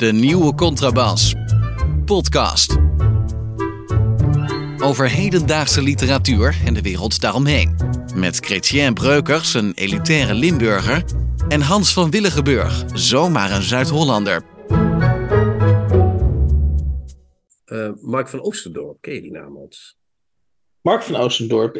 De nieuwe contrabas. Podcast. Over hedendaagse literatuur en de wereld daaromheen. Met Chrétien Breukers, een elitaire Limburger. En Hans van Willigenburg, zomaar een Zuid-Hollander. Uh, Mark van Oosterdorp, ken je die naam, Hans? Mark van Oostendorp,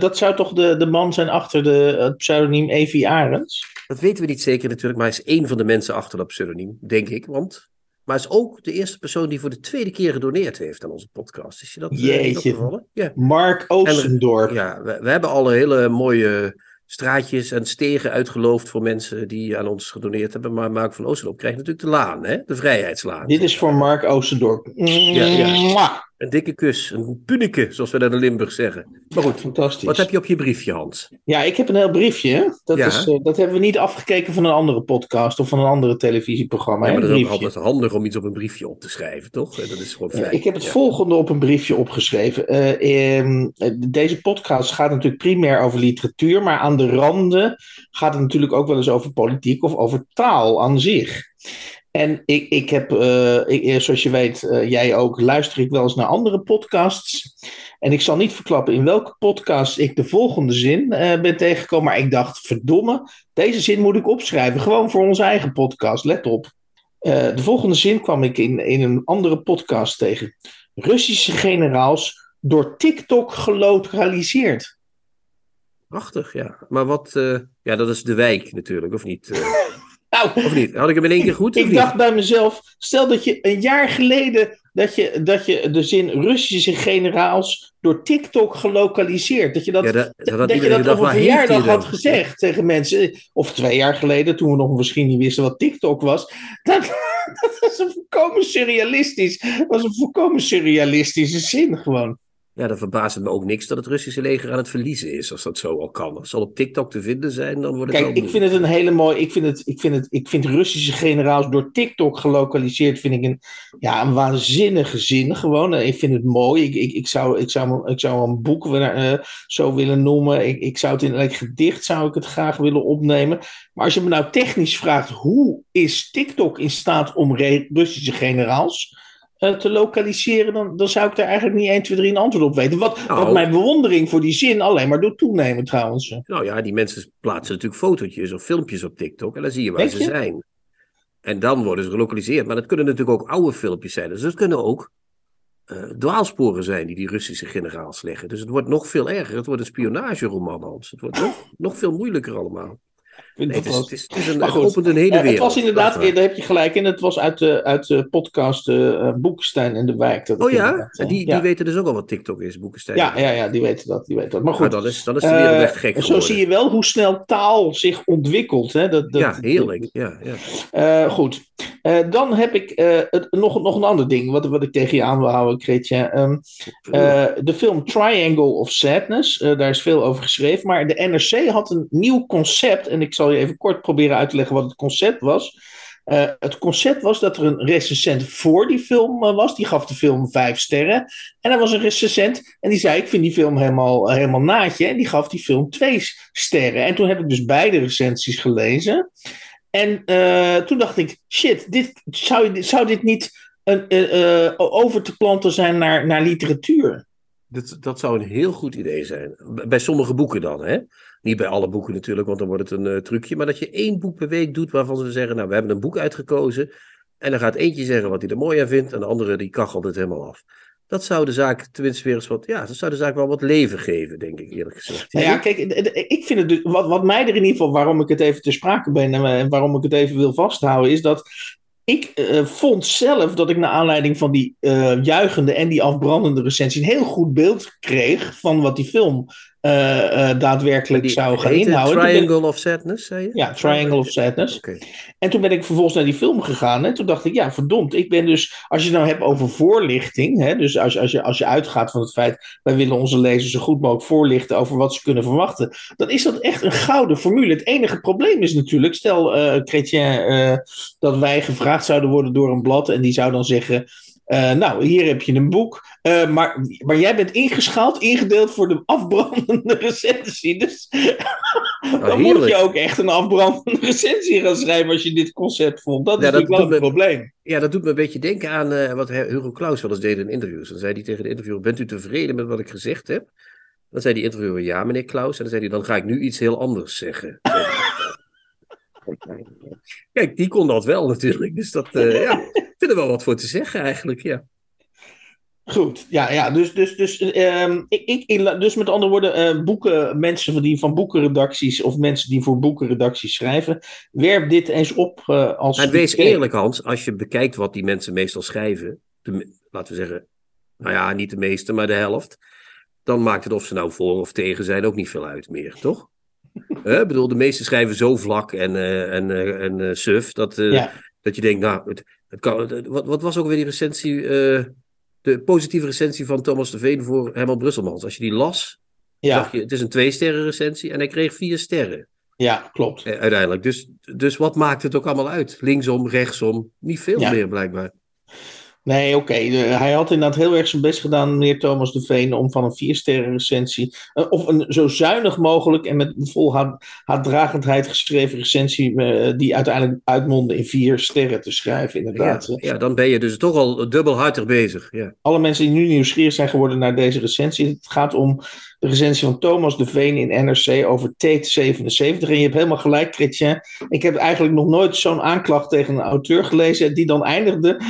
dat zou toch de, de man zijn achter de, het pseudoniem Evi Arends? Dat weten we niet zeker natuurlijk, maar hij is één van de mensen achter dat pseudoniem, denk ik. Want, maar hij is ook de eerste persoon die voor de tweede keer gedoneerd heeft aan onze podcast. Is je dat eh, Jeetje, ja. Mark Oostendorp. ja, we, we, hebben al een hele mooie straatjes en stegen uitgeloofd voor mensen die aan ons gedoneerd hebben. Maar Mark van Oostendorp krijgt natuurlijk de laan, hè? de vrijheidslaan. Dit is voor Mark Oostendorp. Ja, ja. Een dikke kus, een punike, zoals we dat in Limburg zeggen. Maar goed, fantastisch. Wat heb je op je briefje, Hans? Ja, ik heb een heel briefje. Dat, is, uh, dat hebben we niet afgekeken van een andere podcast of van een andere televisieprogramma. Ja, maar dat is ook altijd handig om iets op een briefje op te schrijven, toch? Dat is gewoon fijn. ik heb het volgende op een briefje opgeschreven. Uh, deze podcast gaat natuurlijk primair over literatuur, maar aan de randen gaat het natuurlijk ook wel eens over politiek of over taal aan zich. En ik, ik heb, uh, ik, zoals je weet, uh, jij ook, luister ik wel eens naar andere podcasts. En ik zal niet verklappen in welke podcast ik de volgende zin uh, ben tegengekomen. Maar ik dacht, verdomme, deze zin moet ik opschrijven. Gewoon voor onze eigen podcast, let op. de volgende zin kwam ik in, in een andere podcast tegen. Russische generaals door TikTok gelokaliseerd. Prachtig, ja. Maar wat, ja, dat is de wijk natuurlijk, of niet? Nou, of niet? Had ik hem in één keer goed? Ik dacht bij mezelf, stel dat je een jaar geleden dat je, dat je de zin Russische generaals door TikTok gelokaliseerd. Dat je dat, dat, dat, je dat op een verjaardag had gezegd tegen mensen. Of twee jaar geleden, toen we nog misschien niet wisten wat TikTok was. Dat, dat was een volkomen surrealistisch. Dat was een volkomen surrealistische zin gewoon. Ja, dan verbaast het me ook niks dat het Russische leger aan het verliezen is, als dat zo al kan. Als al op TikTok te vinden zijn, dan wordt het Kijk, ik vind het een hele mooie... Ik vind, het, ik, vind het, ik vind Russische generaals door TikTok gelokaliseerd, vind ik een, ja, een waanzinnige zin gewoon. Ik vind het mooi. Ik, ik, ik, zou, ik, zou, ik zou een boek uh, zo willen noemen. Ik, ik zou het in een gedicht zou ik het graag willen opnemen. Maar als je me nou technisch vraagt, hoe is TikTok in staat om Russische generaals uh, te lokaliseren, dan, dan zou ik daar eigenlijk niet 1, 2, 3 een antwoord op weten. Wat, nou, wat mijn bewondering voor die zin alleen maar doet toenemen trouwens. Nou ja, die mensen plaatsen natuurlijk fotootjes of filmpjes op TikTok en dan zie je waar ze zijn. En dan worden ze gelokaliseerd. Maar dat kunnen natuurlijk ook oude filmpjes zijn. Dus dat kunnen ook uh, dwaalsporen zijn die die Russische generaals leggen. Dus het wordt nog veel erger. Het wordt een spionageroman, Hans. Het wordt nog, nog veel moeilijker allemaal. Nee, het, is, het, is, het is een, opent een hele wereld. Het was inderdaad, daar heb je gelijk in, het was uit de, uit de podcast uh, Boekenstein en de Wijk. Dat oh ja? Die, die ja. weten dus ook al wat TikTok is, Boekenstein. Ja, ja, ja die weten dat. Die weten dat. Maar goed. Maar dan is, dan is de wereld uh, echt gek geworden. Zo zie je wel hoe snel taal zich ontwikkelt. Hè? Dat, dat, ja, heerlijk. Ja, ja. Uh, goed. dan heb ik het, nog, nog een ander ding wat, wat ik tegen je aan wil houden, Kreetje. Um, de film Triangle of Sadness, daar is veel over geschreven. Maar de NRC had een nieuw concept en ik zal even kort proberen uit te leggen wat het concept was. Uh, het concept was dat er een recensent voor die film uh, was. Die gaf de film vijf sterren. En er was een recensent en die zei: Ik vind die film helemaal, helemaal naadje. En die gaf die film twee sterren. En toen heb ik dus beide recensies gelezen. En uh, toen dacht ik: Shit, dit, zou, zou dit niet een, over te planten zijn naar, naar literatuur? Dat, dat zou een heel goed idee zijn. Bij sommige boeken dan, hè? Niet bij alle boeken natuurlijk, want dan wordt het een uh, trucje. Maar dat je één boek per week doet waarvan ze zeggen: Nou, we hebben een boek uitgekozen. En dan gaat eentje zeggen wat hij er mooi aan vindt. En de andere die kachelt het helemaal af. Dat zou de zaak tenminste weer eens wat. Ja, dat zou de zaak wel wat leven geven, denk ik eerlijk gezegd. Nou ja, kijk, ik vind het. Dus, wat, wat mij er in ieder geval. waarom ik het even te sprake ben. en waarom ik het even wil vasthouden. is dat ik uh, vond zelf dat ik naar aanleiding van die uh, juichende en die afbrandende recensie een heel goed beeld kreeg van wat die film daadwerkelijk die zou gaan inhouden. Triangle of Sadness, zei je? Ja, Triangle of Sadness. Okay. En toen ben ik vervolgens naar die film gegaan. En toen dacht ik, ja, verdomd. Ik ben dus, als je het nou hebt over voorlichting. Hè, dus als, als, je, als je uitgaat van het feit, wij willen onze lezers zo goed mogelijk voorlichten over wat ze kunnen verwachten. Dan is dat echt een gouden formule. Het enige probleem is natuurlijk, stel, uh, Chrétien, uh, dat wij gevraagd zouden worden door een blad. En die zou dan zeggen. Uh, nou, hier heb je een boek. Uh, maar, maar jij bent ingeschaald, ingedeeld voor de afbrandende recensie. Dus oh, dan moet je ook echt een afbrandende recensie gaan schrijven als je dit concept vond. Dat is natuurlijk wel een probleem. Ja, dat doet me een beetje denken aan uh, wat Hugo Claus wel eens deed in interviews. Dan zei hij tegen de interviewer, bent u tevreden met wat ik gezegd heb? Dan zei die interviewer, ja meneer Klaus. En dan zei hij, dan ga ik nu iets heel anders zeggen. Kijk, die kon dat wel natuurlijk. Dus dat, uh, ja, ik vind er wel wat voor te zeggen eigenlijk, ja. Goed, ja, ja dus, dus, dus, um, ik, ik, dus met andere woorden, uh, boeken, mensen die van boekenredacties of mensen die voor boekenredacties schrijven, werp dit eens op uh, als. En wees eerlijk, Hans, als je bekijkt wat die mensen meestal schrijven, laten we zeggen, nou ja, niet de meeste, maar de helft, dan maakt het of ze nou voor of tegen zijn ook niet veel uit meer, toch? Ik bedoel, de meesten schrijven zo vlak en, uh, en, en suf dat, dat je denkt, nou, het, het kan, wat, wat was ook weer die recensie, de positieve recensie van Thomas de Veen voor Herman Brusselmans? Als je die las, ja. zag je, het is een twee sterren recensie en hij kreeg vier sterren. Ja, klopt. uiteindelijk. Dus, dus wat maakt het ook allemaal uit? Linksom, rechtsom, niet veel meer blijkbaar. Nee, oké. Hij had inderdaad heel erg zijn best gedaan, meneer Thomas de Veen, om van een viersterren recensie, uh, of een zo zuinig mogelijk en met vol haatdragendheid geschreven recensie, uh, die uiteindelijk uitmondde in vier sterren te schrijven, inderdaad. Ja, ja, dan ben je dus toch al dubbelhartig bezig. Ja. Alle mensen die nu nieuwsgierig zijn geworden naar deze recensie, het gaat om de recensie van Thomas de Veen in NRC over Tate 77. En je hebt helemaal gelijk, Chrétien. Ik heb eigenlijk nog nooit zo'n aanklacht tegen een auteur gelezen die dan eindigde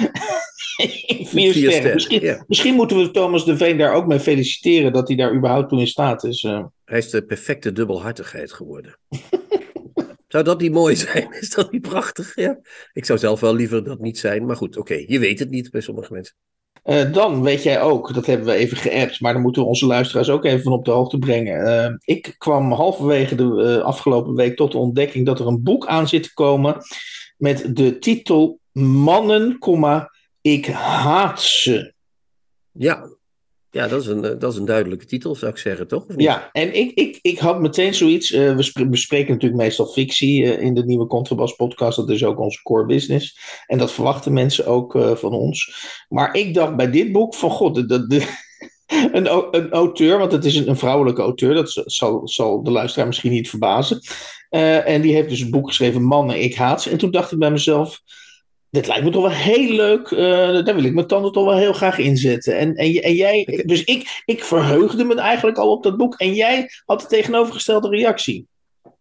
Vier, sterren. Misschien, misschien, moeten we Thomas de Veen daar ook mee feliciteren dat hij daar überhaupt toe in staat is. Uh. Hij is de perfecte dubbelhartigheid geworden. zou dat niet mooi zijn? Is dat niet prachtig? Ja. Ik zou zelf wel liever dat niet zijn, maar goed, oké. Je weet het niet bij sommige mensen. Uh, dan weet jij ook, dat hebben we even geappt, maar dan moeten we onze luisteraars ook even van op de hoogte brengen. Uh, ik kwam halverwege de afgelopen week tot de ontdekking dat er een boek aan zit te komen met de titel Mannen, ik haat ze. Ja, ja dat, is een, eh, dat is een duidelijke titel, zou ik zeggen, toch? Ja, en ik, ik, ik had meteen zoiets. Uh, we bespreken natuurlijk meestal fictie uh, in de nieuwe Contrabas podcast. Dat is ook onze core business. En dat verwachten mensen ook van ons. Maar ik dacht bij dit boek van god, de, de een, een auteur, want het is een, een vrouwelijke auteur, dat zal, zal de luisteraar misschien niet verbazen. en die heeft dus een boek geschreven, Mannen, ik haat ze. En toen dacht ik bij mezelf, dit lijkt me toch wel heel leuk. Uh, daar wil ik mijn tanden toch wel heel graag inzetten. En, en, en jij, dus ik, ik verheugde me eigenlijk al op dat boek. En jij had de tegenovergestelde reactie.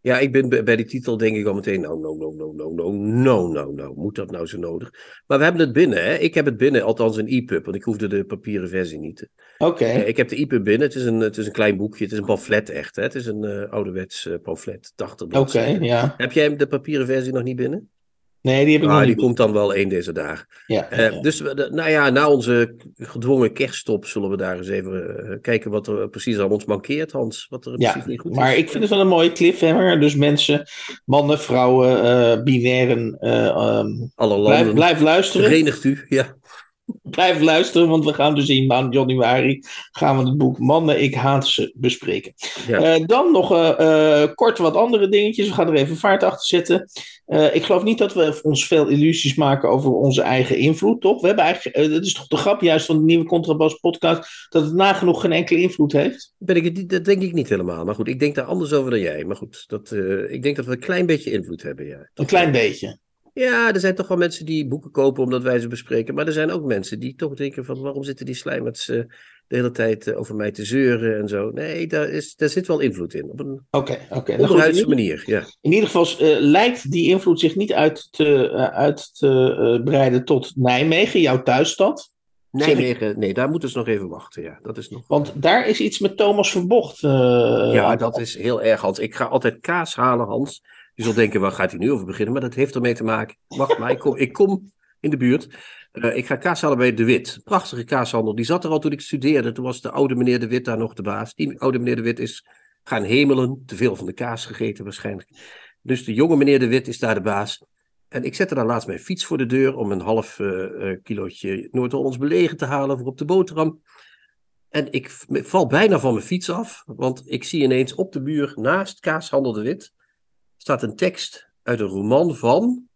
Ja, ik ben bij die titel denk ik al meteen, no, no, no, no, no, no, no, no, no, moet dat nou zo nodig? Maar we hebben het binnen, hè? Ik heb het binnen, althans een e-pub, want ik hoefde de papieren versie niet. Oké. ik heb de e-pub binnen, het is, een, het is een klein boekje, het is een pamflet echt, hè? Het is een uh, ouderwets uh, pamflet, 80 Oké, ja. Heb jij de papieren versie nog niet binnen? Nee, die heb ik ah, nog die komt dan wel één deze dagen. Ja, uh, Dus nou ja, na onze gedwongen kerststop zullen we daar eens even uh, kijken wat er precies aan ons mankeert, Hans. Wat er ja, precies niet goed is. Maar ik vind het wel een mooie cliffhanger. Dus mensen, mannen, vrouwen, uh, binairen, um, alle landen. Blijf, blijf luisteren. Verenigt u, ja. Blijf luisteren, want we gaan dus in maand januari gaan we het boek Mannen, ik haat ze bespreken. Ja. Uh, dan nog uh, kort wat andere dingetjes. We gaan er even vaart achter zetten. Ik geloof niet dat we ons veel illusies maken over onze eigen invloed, toch? We hebben eigenlijk, het is toch de grap juist van de nieuwe Contrabas podcast, dat het nagenoeg geen enkele invloed heeft? Ben ik, dat denk ik niet helemaal. Maar goed, ik denk daar anders over dan jij. Maar goed, dat, ik denk dat we een klein beetje invloed hebben, ja. Een klein beetje? Ja, er zijn toch wel mensen die boeken kopen omdat wij ze bespreken. Maar er zijn ook mensen die toch denken van waarom zitten die slijmers uh, de hele tijd uh, over mij te zeuren en zo. Nee, daar, is, daar zit wel invloed in. Op een okay, okay. onderhuidse nou manier, ja. In ieder geval uh, lijkt die invloed zich niet uit te, uit te breiden tot Nijmegen, jouw thuisstad. Nijmegen, nee, daar moeten ze nog even wachten. Ja, dat is nog... Want daar is iets met Thomas Verbocht. ja, dat is heel erg, Hans. Ik ga altijd kaas halen, Hans. Je zult denken, waar gaat hij nu over beginnen? Maar dat heeft ermee te maken. Wacht maar, ik kom, ik kom in de buurt. Uh, ik ga kaas halen bij De Wit. Prachtige kaashandel. Die zat er al toen ik studeerde. Toen was de oude meneer De Wit daar nog de baas. Die oude meneer De Wit is gaan hemelen. Te veel van de kaas gegeten waarschijnlijk. Dus de jonge meneer De Wit is daar de baas. En ik zette daar laatst mijn fiets voor de deur om een half uh, kilootje Noord-Hollands belegen te halen voor op de boterham. En ik val bijna van mijn fiets af, want ik zie ineens op de buur naast Kaashandel de Wit staat een tekst uit een roman van.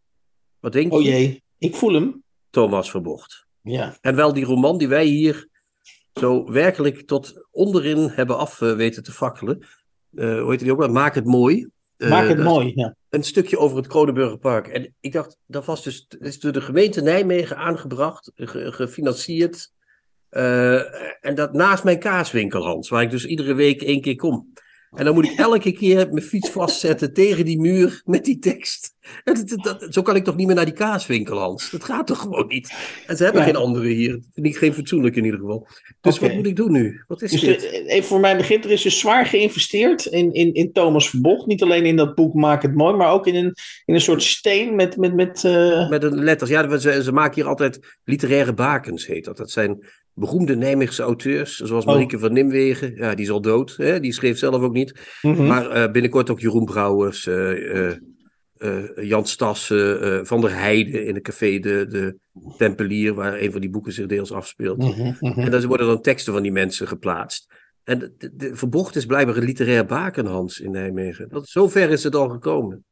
Wat denk je? Oh jee, ik voel hem. Thomas Verbocht. Ja. En wel die roman die wij hier zo werkelijk tot onderin hebben af uh, weten te fakkelen. Uh, hoe heet die ook wel? Maak het mooi. Uh, Maak het mooi, ja. Een stukje over het Kronenburgerpark. En ik dacht, dat was dus dat is door de gemeente Nijmegen aangebracht, ge, gefinancierd. en dat naast mijn kaaswinkel, Hans, waar ik dus iedere week één keer kom. En dan moet ik elke keer mijn fiets vastzetten tegen die muur met die tekst. Dat, dat, zo kan ik toch niet meer naar die kaaswinkel, Hans? Dat gaat toch gewoon niet? En ze hebben geen andere hier. Niet, geen fatsoenlijk in ieder geval. Dus okay. wat moet ik doen nu? Wat is dus dit? De, even voor mijn begin, er is dus zwaar geïnvesteerd in, in, in Thomas Verbocht. Niet alleen in dat boek Maak het Mooi, maar ook in een, in een soort steen met... Met, met, uh... met een letters. Ja, ze, ze maken hier altijd literaire bakens, heet dat. Dat zijn beroemde Nijmeegse auteurs, zoals Marieke oh. van Nimwegen. Ja, die is al dood. Hè? Die schreef zelf ook niet. Mm -hmm. Maar uh, binnenkort ook Jeroen Brouwers, uh, uh, Jan Stassen, Van der Heijden in het café de, de Tempelier, waar een van die boeken zich deels afspeelt. Mm -hmm, mm -hmm. En dan worden dan teksten van die mensen geplaatst. En de, de, de Verbocht is blijkbaar een literair bakenhans in Nijmegen. Dat, zover is het al gekomen.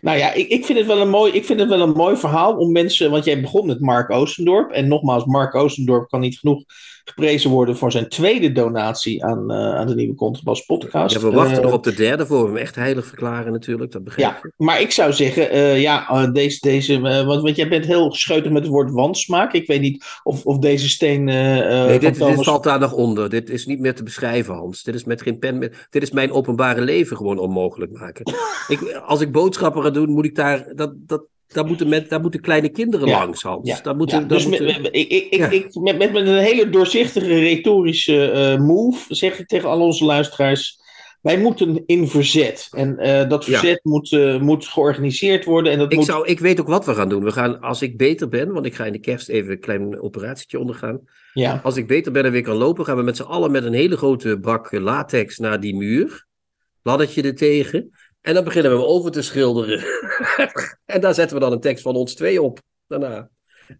Nou ja, ik, ik, vind het wel een mooi, ik vind het wel een mooi verhaal om mensen. Want jij begon met Mark Oostendorp. En nogmaals, Mark Oostendorp kan niet genoeg geprezen worden voor zijn tweede donatie aan, uh, aan de nieuwe Contrabas podcast. Ja, we wachten uh, nog op de derde voor we hem echt heilig verklaren natuurlijk. Dat begrijp ja, maar ik zou zeggen, uh, ja, deze, deze want, want jij bent heel scheutig met het woord wansmaak. Ik weet niet of, of deze steen... nee, dit, Thomas... dit, valt daar nog onder. Dit is niet meer te beschrijven, Hans. Dit is met geen pen. Dit is mijn openbare leven gewoon onmogelijk maken. ik, als ik boodschappen ga doen, moet ik daar... Dat, dat, daar moeten, met, daar moeten kleine kinderen ja. langs, Hans. Ja. Daar moeten, ja. dus moeten... met, ik, ik, ja. ik, met, met, met, een hele doorzichtige retorische uh, move zeg ik tegen al onze luisteraars... Wij moeten in verzet. En uh, dat verzet moet, uh, moet georganiseerd worden. En dat ik, moet... zou, ik weet ook wat we gaan doen. We gaan, als ik beter ben, want ik ga in de kerst even een klein operatietje ondergaan. Ja. Als ik beter ben en weer kan lopen, gaan we met z'n allen met een hele grote bak latex naar die muur. Laddertje er tegen. En dan beginnen we over te schilderen. en daar zetten we dan een tekst van ons twee op. Daarna.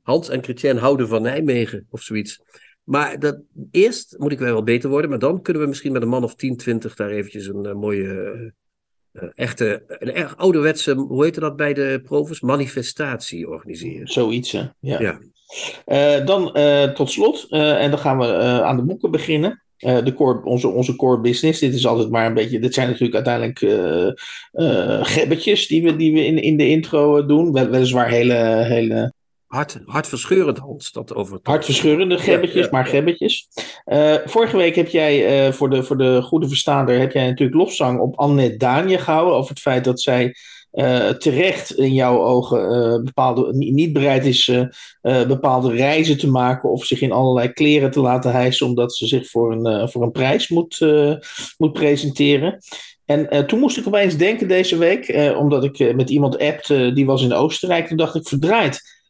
Hans en Chrétien houden van Nijmegen of zoiets. Maar dat, eerst moet ik wel beter worden. Maar dan kunnen we misschien met een man of 10, 20 daar eventjes een uh, mooie, uh, echte, een erg ouderwetse, hoe heet dat bij de profes? Manifestatie organiseren. Zoiets, hè? Ja. ja. Uh, dan tot slot, en dan gaan we aan de boeken beginnen. Uh, de core, onze, onze core business. Dit is altijd maar een beetje. Dit zijn natuurlijk uiteindelijk uh, gebbetjes die we, die we in, in de intro doen. Wel, weliswaar hele. hele Hart, hartverscheurend, Hans, dat over het... Hartverscheurende gebbetjes, ja, maar gebbetjes. Vorige week heb jij, voor, de, voor de goede verstaander, heb jij natuurlijk lofzang op Annette Daanje gehouden. Over het feit dat zij uh, terecht in jouw ogen bepaalde, niet bereid is bepaalde reizen te maken of zich in allerlei kleren te laten hijsen omdat ze zich voor een, voor een prijs moet, moet presenteren. En toen moest ik opeens denken deze week, omdat ik met iemand appte die was in Oostenrijk, toen dacht ik verdraaid.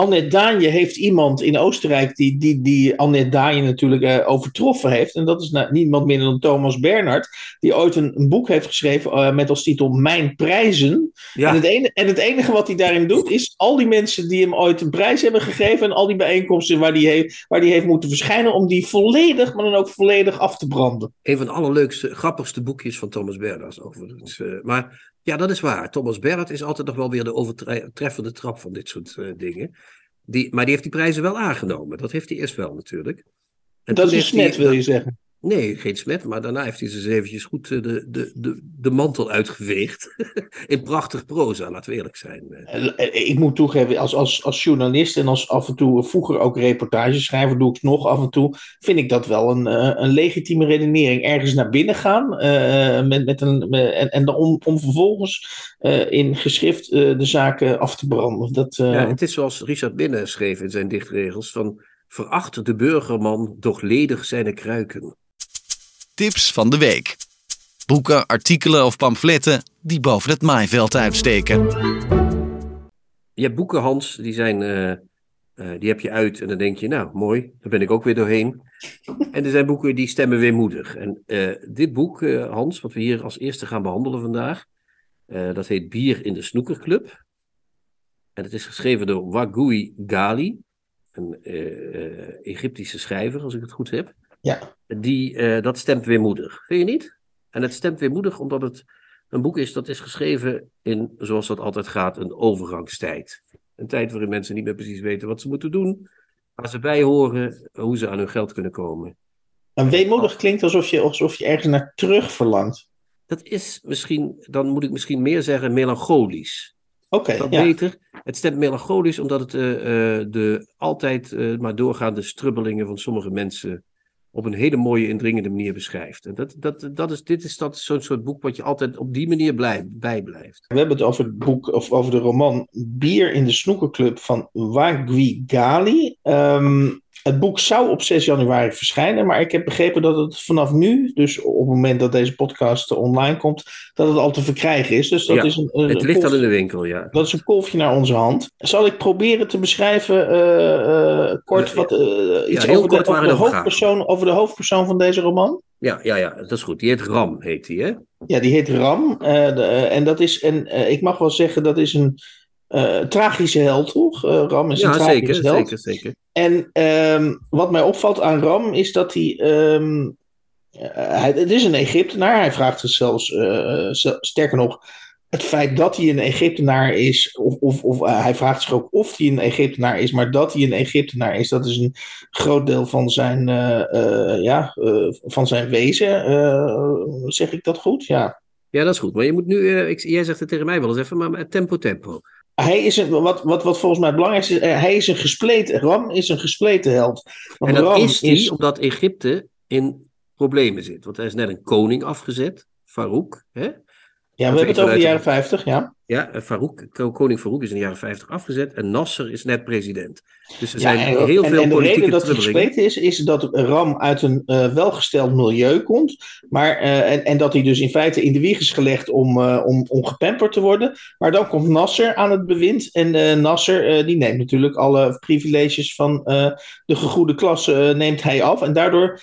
Annette Daanje heeft iemand in Oostenrijk die, die, die Annette Daanje natuurlijk uh, overtroffen heeft. En dat is nou, niemand minder dan Thomas Bernhard. Die ooit een, een boek heeft geschreven uh, met als titel Mijn Prijzen. Ja. En, het enige, en het enige wat hij daarin doet is al die mensen die hem ooit een prijs hebben gegeven. En al die bijeenkomsten waar die, heeft, waar die heeft moeten verschijnen. Om die volledig, maar dan ook volledig af te branden. Een van de allerleukste, grappigste boekjes van Thomas Bernhard. Overigens. Uh, maar ja, dat is waar. Thomas Bernhard is altijd nog wel weer de overtreffende trap van dit soort uh, dingen. Die, maar die heeft die prijzen wel aangenomen. Dat heeft hij eerst wel natuurlijk. En dat is smet, wil je zeggen? Nee, geen smet. Maar daarna heeft hij ze eens eventjes goed de, de, de, de mantel uitgeveegd. In prachtig proza, laten we eerlijk zijn. Ik moet toegeven, als, als, als journalist en als af en toe vroeger ook reportageschrijver, doe ik het nog af en toe, vind ik dat wel een, een legitieme redenering. Ergens naar binnen gaan uh, met, met een, met, en, en om, om vervolgens uh, in geschrift uh, de zaken af te branden. Dat, ja, het is zoals Richard Binnen schreef in zijn dichtregels van veracht de burgerman, doch ledig zijn kruiken. Tips van de week. Boeken, artikelen of pamfletten die boven het maaiveld uitsteken. Je hebt boeken, Hans, die, zijn, uh, uh, die heb je uit en dan denk je, nou mooi, daar ben ik ook weer doorheen. en er zijn boeken die stemmen weemoedig. En uh, dit boek, Hans, wat we hier als eerste gaan behandelen vandaag, dat heet Bier in de Snoekerclub. En het is geschreven door Wagui Gali, een Egyptische schrijver, als ik het goed heb. Ja. Die, uh, dat stemt weemoedig. Vind je niet? En het stemt weemoedig omdat het een boek is dat is geschreven in, zoals dat altijd gaat, een overgangstijd. Een tijd waarin mensen niet meer precies weten wat ze moeten doen. waar ze bij horen, hoe ze aan hun geld kunnen komen. En weemoedig klinkt alsof je, alsof je ergens naar terug verlangt. Dat is misschien, dan moet ik misschien meer zeggen, melancholisch. Oké, dat ja. beter. Het stemt melancholisch omdat het uh, uh, de altijd uh, maar doorgaande strubbelingen van sommige mensen op een hele mooie, indringende manier beschrijft. En dat, dat, dat is, dit is dat zo'n soort boek wat je altijd op die manier blij, bijblijft. We hebben het over het boek, of over de roman Bier in de Snoekerclub van Wagwi Gali. Um, het boek zou op 6 januari verschijnen, maar ik heb begrepen dat het vanaf nu, dus op het moment dat deze podcast online komt, dat het al te verkrijgen is. Dus dat ja, is een, een het ligt al in de winkel, ja. Dat is een kolfje naar onze hand. Zal ik proberen te beschrijven uh, uh, kort wat, uh, iets ja, over, kort de, over, de hoofdpersoon, over de hoofdpersoon van deze roman? Ja, ja, ja, dat is goed. Die heet Ram, heet die, hè? Ja, die heet Ram. De, en dat is, en ik mag wel zeggen, dat is een uh, tragische held, toch? Uh, Ram is ja, een tragische zeker, held. zeker, zeker. En um, wat mij opvalt aan Ram is dat hij, um, hij. Het is een Egyptenaar. Hij vraagt zich zelfs. Uh, sterker nog, het feit dat hij een Egyptenaar is. Of, of, of hij vraagt zich ook of hij een Egyptenaar is. Maar dat hij een Egyptenaar is, dat is een groot deel van zijn. ja, van zijn wezen. zeg ik dat goed? Ja. Ja, dat is goed. Maar je moet nu. ik, jij zegt het tegen mij wel eens even, maar tempo, tempo. Hij is een, wat, wat, wat volgens mij belangrijk is, hij is een gespleten, Ram is een gespleten held. Want en dat Ram is hij is... omdat Egypte in problemen zit. Want hij is net een koning afgezet, Farouk. Hè? Ja, we hebben het over de jaren 50, ja. Ja, Farouk, koning Farouk is in de jaren 50 afgezet en Nasser is net president. Dus er ja, zijn en, heel en, veel en de politieke reden dat hij trubbelingen. gespleten is, is dat Ram uit een uh, welgesteld milieu komt. Maar, uh, en, en dat hij dus in feite in de wieg is gelegd om, uh, om, om gepamperd te worden. Maar dan komt Nasser aan het bewind. En Nasser die neemt natuurlijk alle privileges van de gegoede klasse neemt hij af. En daardoor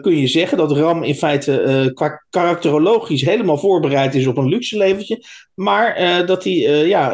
kun je zeggen dat Ram in feite qua karakterologisch helemaal voorbereid is op een luxe leventje. Maar dat hij ja,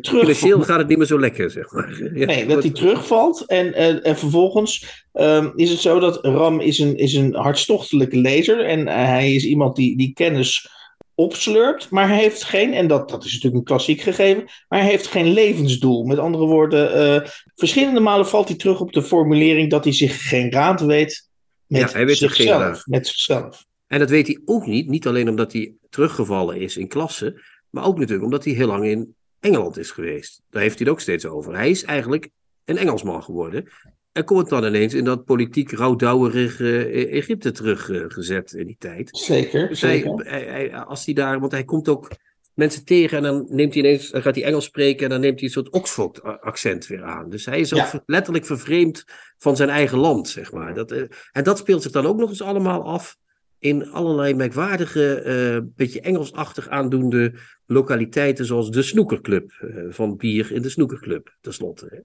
terug... Financieel gaat het niet meer zo lekker, zeg maar. Ja. Nee, dat hij terugvalt. En, en, en vervolgens um, is het zo dat Ram is een, is een hartstochtelijke lezer. En uh, hij is iemand die, die kennis opslurpt. Maar hij heeft geen, en dat, dat is natuurlijk een klassiek gegeven, maar hij heeft geen levensdoel. Met andere woorden, uh, verschillende malen valt hij terug op de formulering dat hij zich geen raad weet met, ja, hij weet zichzelf, met zichzelf. En dat weet hij ook niet. Niet alleen omdat hij teruggevallen is in klasse, maar ook natuurlijk omdat hij heel lang in Engeland is geweest. Daar heeft hij het ook steeds over. Hij is eigenlijk een Engelsman geworden. En komt dan ineens in dat politiek rouwdouwerige Egypte teruggezet in die tijd. Zeker. Dus zeker. Hij, hij, als hij daar, want hij komt ook mensen tegen en dan neemt hij ineens, dan gaat hij Engels spreken en dan neemt hij een soort Oxford-accent weer aan. Dus hij is ook Ja. letterlijk vervreemd van zijn eigen land, zeg maar. Dat, eh, en dat speelt zich dan ook nog eens allemaal af in allerlei merkwaardige, eh beetje Engelsachtig aandoende lokaliteiten, zoals de snoekerclub eh, van bier in de snoekerclub, tenslotte. hè.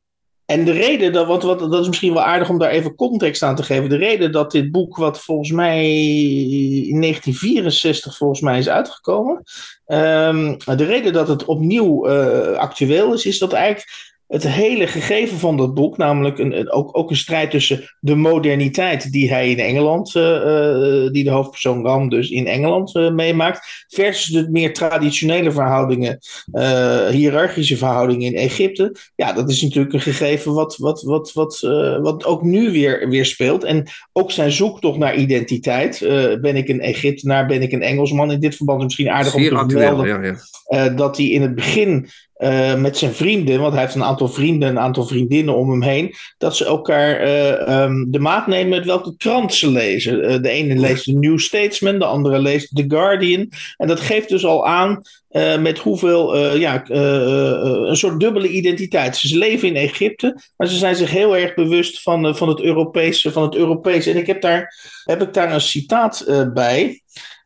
En de reden, dat, want wat, dat is misschien wel aardig om daar even context aan te geven. De reden dat dit boek, wat volgens mij in 1964 volgens mij is uitgekomen. ehm, de reden dat het opnieuw eh, actueel is, is dat eigenlijk het hele gegeven van dat boek, namelijk een, een- ook, ook een strijd tussen de moderniteit die hij in Engeland, eh, eh, die de hoofdpersoon Ram dus in Engeland eh, meemaakt, versus de meer traditionele verhoudingen, eh, hiërarchische verhoudingen in Egypte. Ja, dat is natuurlijk een gegeven wat, wat, wat, wat, wat ook nu weer, weer speelt. En ook zijn zoektocht naar identiteit. Ben ik een Egyptenaar, ben ik een Engelsman? In dit verband is misschien aardig om te actueel, vermelden ja, ja. eh, dat hij in het begin eh, met zijn vrienden, want hij heeft een aantal vrienden, een aantal vriendinnen om hem heen, dat ze elkaar eh, ehm, de maat nemen met welke krant ze lezen. Eh, de ene leest de New Statesman, de andere leest The Guardian. En dat geeft dus al aan met hoeveel, ja, een soort dubbele identiteit. Ze leven in Egypte, maar ze zijn zich heel erg bewust van, van, het, Europese, van het Europese. En ik heb daar, heb ik daar een citaat bij.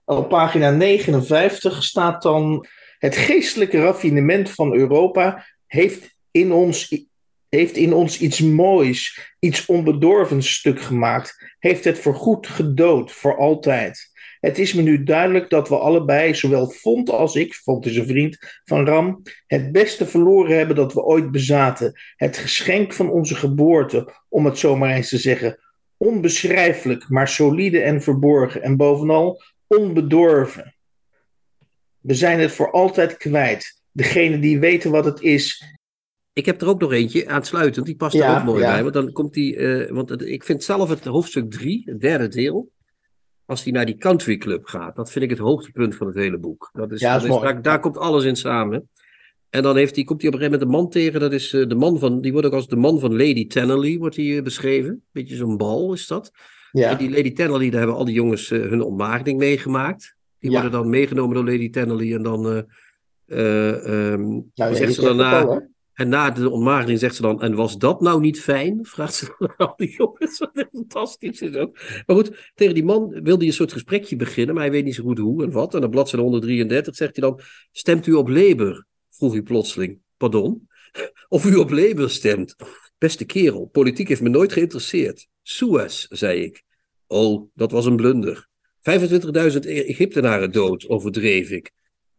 Op pagina 59 staat dan. Het geestelijke raffinement van Europa heeft in ons, heeft in ons iets moois, iets onbedorvens stuk gemaakt. Heeft het voorgoed gedood, voor altijd. Het is me nu duidelijk dat we allebei, zowel Font als ik, Font is een vriend van Ram, het beste verloren hebben dat we ooit bezaten. Het geschenk van onze geboorte, om het zomaar eens te zeggen. Onbeschrijfelijk, maar solide en verborgen. En bovenal onbedorven. We zijn het voor altijd kwijt. Degene die weten wat het is, Ik heb er ook nog eentje aansluitend, die past er ook mooi bij. Want dan komt die, uh, want ik vind zelf het hoofdstuk 3, het derde deel, als hij naar die country club gaat, dat vind ik het hoogtepunt van het hele boek. Dat is, dat is, daar, daar, komt alles in samen. En dan heeft hij, komt hij op een gegeven moment een man tegen, dat is uh, de man van, die wordt ook als de man van Lady Tannerley, wordt hij uh, beschreven. Beetje zo'n bal is dat. Ja. En die Lady Tannerley, daar hebben al die jongens hun ontmaagding meegemaakt. Die worden dan meegenomen door Lady Tannerley en dan um, nou, zegt ze daarna... En na de ontmaagding zegt ze dan, en was dat nou niet fijn? Vraagt ze dan al die jongens, wat fantastisch is ook. Maar goed, tegen die man wilde hij een soort gesprekje beginnen, maar hij weet niet zo goed hoe en wat. En op bladzijde 133 zegt hij dan, stemt u op Labour? Vroeg hij plotseling. Pardon? Of u op Labour stemt? Beste kerel, politiek heeft me nooit geïnteresseerd. Suez, zei ik. Oh, dat was een blunder. 25.000 Egyptenaren dood, overdreef ik.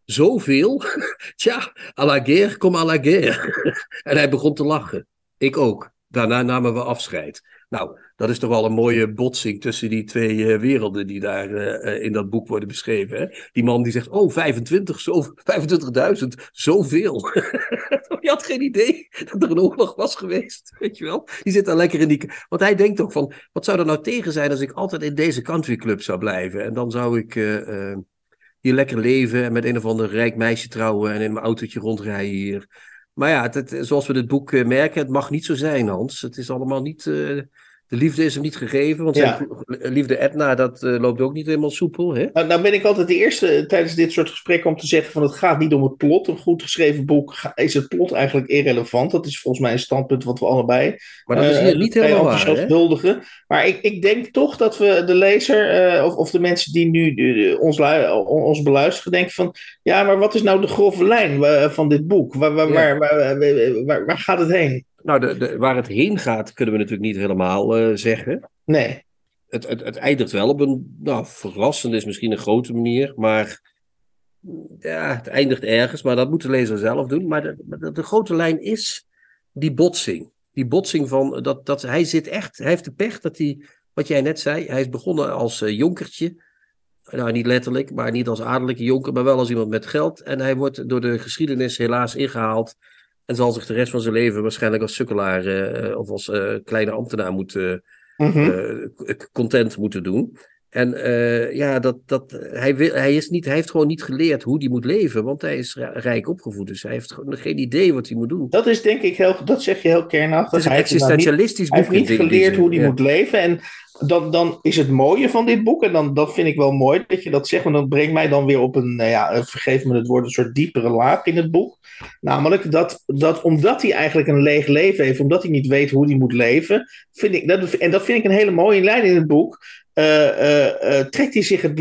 Zoveel? Tja, à la guerre, kom à la guerre. en hij begon te lachen. Ik ook. Daarna namen we afscheid. Nou, dat is toch wel een mooie botsing tussen die twee uh, werelden die daar uh, in dat boek worden beschreven. Hè? Die man die zegt, oh, 25, zo, 25.000, zoveel. die had geen idee dat er een oorlog was geweest, weet je wel. Die zit daar lekker in die... Want hij denkt ook van, wat zou er nou tegen zijn als ik altijd in deze countryclub zou blijven? En dan zou ik... Hier lekker leven en met een of ander rijk meisje trouwen en in mijn autootje rondrijden hier. Maar ja, het, zoals we dit boek eh, merken, het mag niet zo zijn, Hans. Het is allemaal niet. De liefde is hem niet gegeven, want zijn liefde Edna, dat uh, loopt ook niet helemaal soepel. Hè? Nou, nou, ben ik altijd de eerste tijdens dit soort gesprekken om te zeggen van het gaat niet om het plot. Een goed geschreven boek is het plot eigenlijk irrelevant. Dat is volgens mij een standpunt wat we allebei maar dat is hier niet helemaal waar, huldigen. Maar ik, ik denk toch dat we de lezer uh, of, of de mensen die nu ons, ons beluisteren denken van ja, maar wat is nou de grove lijn van dit boek? Waar, waar, waar, waar, waar gaat het heen? Nou, de, de, waar het heen gaat, kunnen we natuurlijk niet helemaal uh, zeggen. Nee. Het, het, het eindigt wel op een, nou, verrassend is misschien een grote manier, maar ja, het eindigt ergens, maar dat moet de lezer zelf doen. Maar de, de, grote lijn is die botsing. Die botsing van, dat, dat hij zit echt, hij heeft de pech dat hij, wat jij net zei, hij is begonnen als uh, jonkertje. Nou, niet letterlijk, maar niet als adellijke jonker, maar wel als iemand met geld. En hij wordt door de geschiedenis helaas ingehaald en zal zich de rest van zijn leven waarschijnlijk als sukkelaar uh, of als uh, kleine ambtenaar moeten, mm -hmm. content moeten doen. En ja, dat, dat, hij, wil, hij, is niet, hij heeft gewoon niet geleerd hoe hij moet leven, want hij is rijk opgevoed. Dus hij heeft gewoon geen idee wat hij moet doen. Dat is denk ik heel, dat zeg je heel kernachtig. Het is een existentialistisch boek. Hij heeft niet geleerd hoe hij moet leven. En dan, dan is het mooie van dit boek, en dan, dat vind ik wel mooi dat je dat zegt, want dat brengt mij dan weer op een, nou ja, vergeef me het woord, een soort diepere laag in het boek. Namelijk dat, dat omdat hij eigenlijk een leeg leven heeft, omdat hij niet weet hoe hij moet leven, vind ik, dat, en dat vind ik een hele mooie lijn in het boek, trekt hij zich het,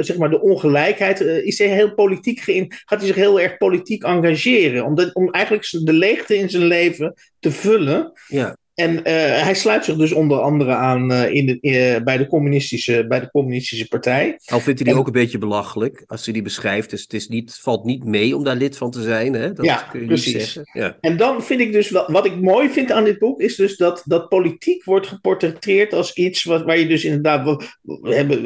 zeg maar de ongelijkheid, is hij heel politiek gaat hij zich heel erg politiek engageren, omdat, om eigenlijk de leegte in zijn leven te vullen. Ja. En uh, hij sluit zich dus onder andere aan uh, in de, uh, bij, de communistische, bij de communistische partij. Al vindt hij die ook een beetje belachelijk als hij die beschrijft. Dus het is niet, valt niet mee om daar lid van te zijn. Hè? Dat ja, kun je precies. Niet zeggen. Ja. En dan vind ik dus, wel, wat ik mooi vind aan dit boek, is dus dat, dat politiek wordt geportretteerd als iets wat, waar je dus inderdaad, we hebben,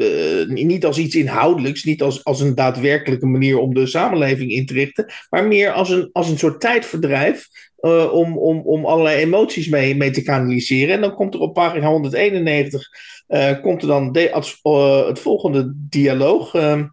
niet als iets inhoudelijks, niet als, als een daadwerkelijke manier om de samenleving in te richten, maar meer als een, als een soort tijdverdrijf uh, om, om, om allerlei emoties mee, mee te kanaliseren. En dan komt er op pagina 191 uh, eh, komt er dan de, uh, het volgende dialoog. Ehm,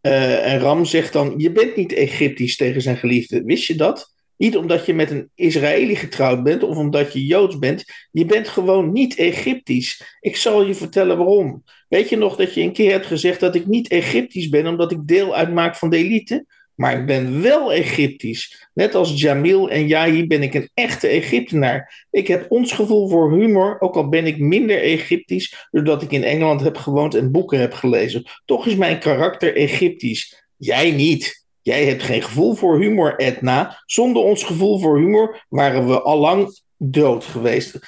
en Ram zegt dan: Je bent niet Egyptisch tegen zijn geliefde. Wist je dat? Niet omdat je met een Israëli getrouwd bent of omdat je Joods bent. Je bent gewoon niet Egyptisch. Ik zal je vertellen waarom. Weet je nog dat je een keer hebt gezegd dat ik niet Egyptisch ben omdat ik deel uitmaak van de elite? Maar ik ben wel Egyptisch. Net als Jamil en Yahi ben ik een echte Egyptenaar. Ik heb ons gevoel voor humor, ook al ben ik minder Egyptisch, doordat ik in Engeland heb gewoond en boeken heb gelezen. Toch is mijn karakter Egyptisch. Jij niet. Jij hebt geen gevoel voor humor, Edna. Zonder ons gevoel voor humor waren we allang dood geweest.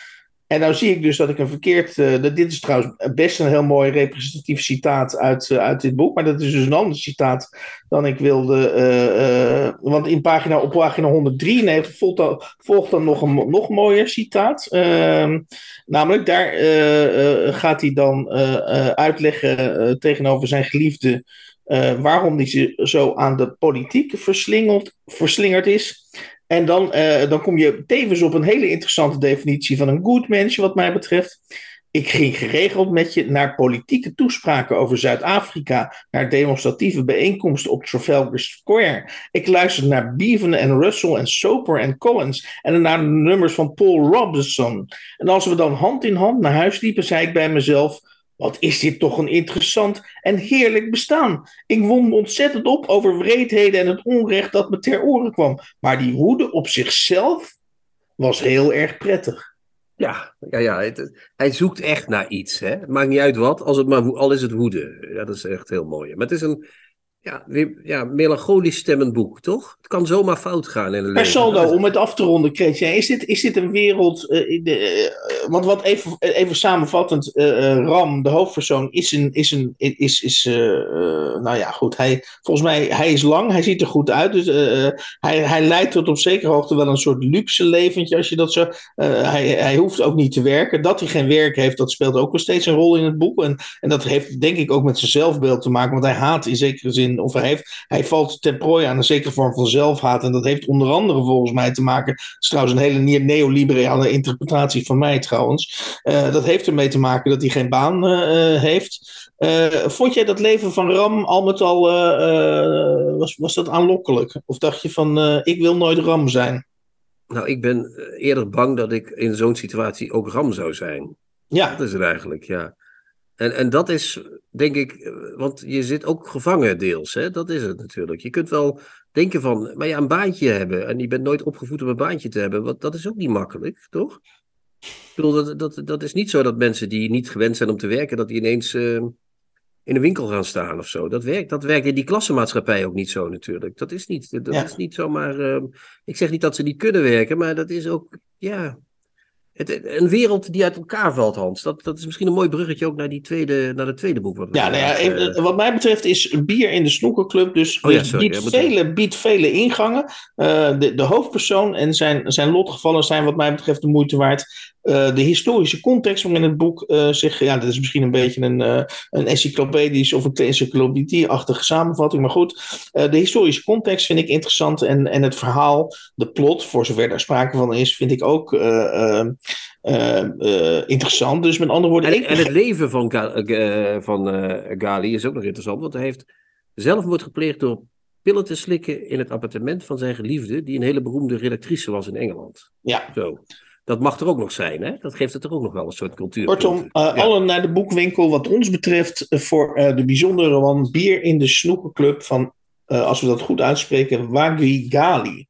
En nou zie ik dus dat ik een verkeerd. Uh, dit is trouwens best een heel mooi representatief citaat uit, uh, uit dit boek. Maar dat is dus een ander citaat dan ik wilde. Uh, want in pagina, op pagina 193 volgt dan, volgt dan nog een nog mooier citaat. Ehm, namelijk, daar gaat hij dan uitleggen tegenover zijn geliefde. waarom hij zo aan de politiek verslingerd is. En dan, dan kom je tevens op een hele interessante definitie van een good mens, wat mij betreft. Ik ging geregeld met je naar politieke toespraken over Zuid-Afrika, naar demonstratieve bijeenkomsten op Trafalgar Square. Ik luisterde naar Bevan en Russell en Soper en Collins en naar de nummers van Paul Robinson. En als we dan hand in hand naar huis liepen, zei ik bij mezelf: wat is dit toch een interessant en heerlijk bestaan. Ik won ontzettend op over wreedheden en het onrecht dat me ter oren kwam. Maar die woede op zichzelf was heel erg prettig. Ja, ja, ja hij zoekt echt naar iets. Hè? Het maakt niet uit wat, als het maar, al is het woede. Ja, dat is echt heel mooi. Maar het is een, ja, ja, melancholisch stemmend boek, toch? Het kan zomaar fout gaan in een saldo, om het af te ronden, Kretje, is dit, is dit een wereld... Uh, de, uh, want wat even, even samenvattend, uh, Ram, de hoofdpersoon, is een... Is een is, is, nou ja, goed, hij, volgens mij, hij is lang, hij ziet er goed uit. Dus hij, hij leidt tot op zekere hoogte wel een soort luxe leventje, als je dat zo... hij, hij hoeft ook niet te werken. Dat hij geen werk heeft, dat speelt ook nog steeds een rol in het boek. En, en dat heeft denk ik ook met zijn zelfbeeld te maken, want hij haat in zekere zin of hij, heeft, hij valt ten prooi aan een zekere vorm van zelfhaat. En dat heeft onder andere volgens mij te maken. Dat is trouwens een hele neoliberale interpretatie van mij trouwens. Uh, dat heeft ermee te maken dat hij geen baan uh, heeft. Uh, vond jij dat leven van Ram al met al. was, was dat aanlokkelijk? Of dacht je van: ik wil nooit Ram zijn? Nou, ik ben eerder bang dat ik in zo'n situatie ook Ram zou zijn. Ja. Dat is het eigenlijk, ja. En, en dat is, denk ik, want je zit ook gevangen deels, hè? dat is het natuurlijk. Je kunt wel denken van, maar ja, een baantje hebben en je bent nooit opgevoed om een baantje te hebben, wat, dat is ook niet makkelijk, toch? Ik bedoel, dat, dat, dat is niet zo dat mensen die niet gewend zijn om te werken, dat die ineens uh, in een winkel gaan staan of zo. Dat werkt, dat werkt in die klassenmaatschappij ook niet zo natuurlijk. Dat is niet, dat is niet zomaar, uh, ik zeg niet dat ze niet kunnen werken, maar dat is ook, ja, een wereld die uit elkaar valt, Hans. Dat, dat is misschien een mooi bruggetje ook naar, die tweede, naar het tweede boek. Wat ja, nou ja, uh, wat mij betreft is bier in de snoekerclub. Dus, oh, ja, dus biedt, vele, biedt vele ingangen. Uh, de, de hoofdpersoon en zijn, zijn lotgevallen zijn wat mij betreft de moeite waard. Uh, de historische context waarin het boek uh, zich. Ja, dat is misschien een beetje een, uh, een encyclopedisch of een encyclopedie-achtige samenvatting. Maar goed, de historische context vind ik interessant. En, en het verhaal, de plot, voor zover daar sprake van is, vind ik ook interessant. Dus met andere woorden. En, en het leven van, van Gali is ook nog interessant, want hij heeft zelfmoord gepleegd door pillen te slikken in het appartement van zijn geliefde, die een hele beroemde redactrice was in Engeland. Ja. Zo. Dat mag er ook nog zijn, hè? Dat geeft het er ook nog wel een soort cultuur. Kortom, uh, allen naar de boekwinkel wat ons betreft voor uh, de bijzondere roman Bier in de Snoekerclub van, uh, als we dat goed uitspreken, Wagui Gali.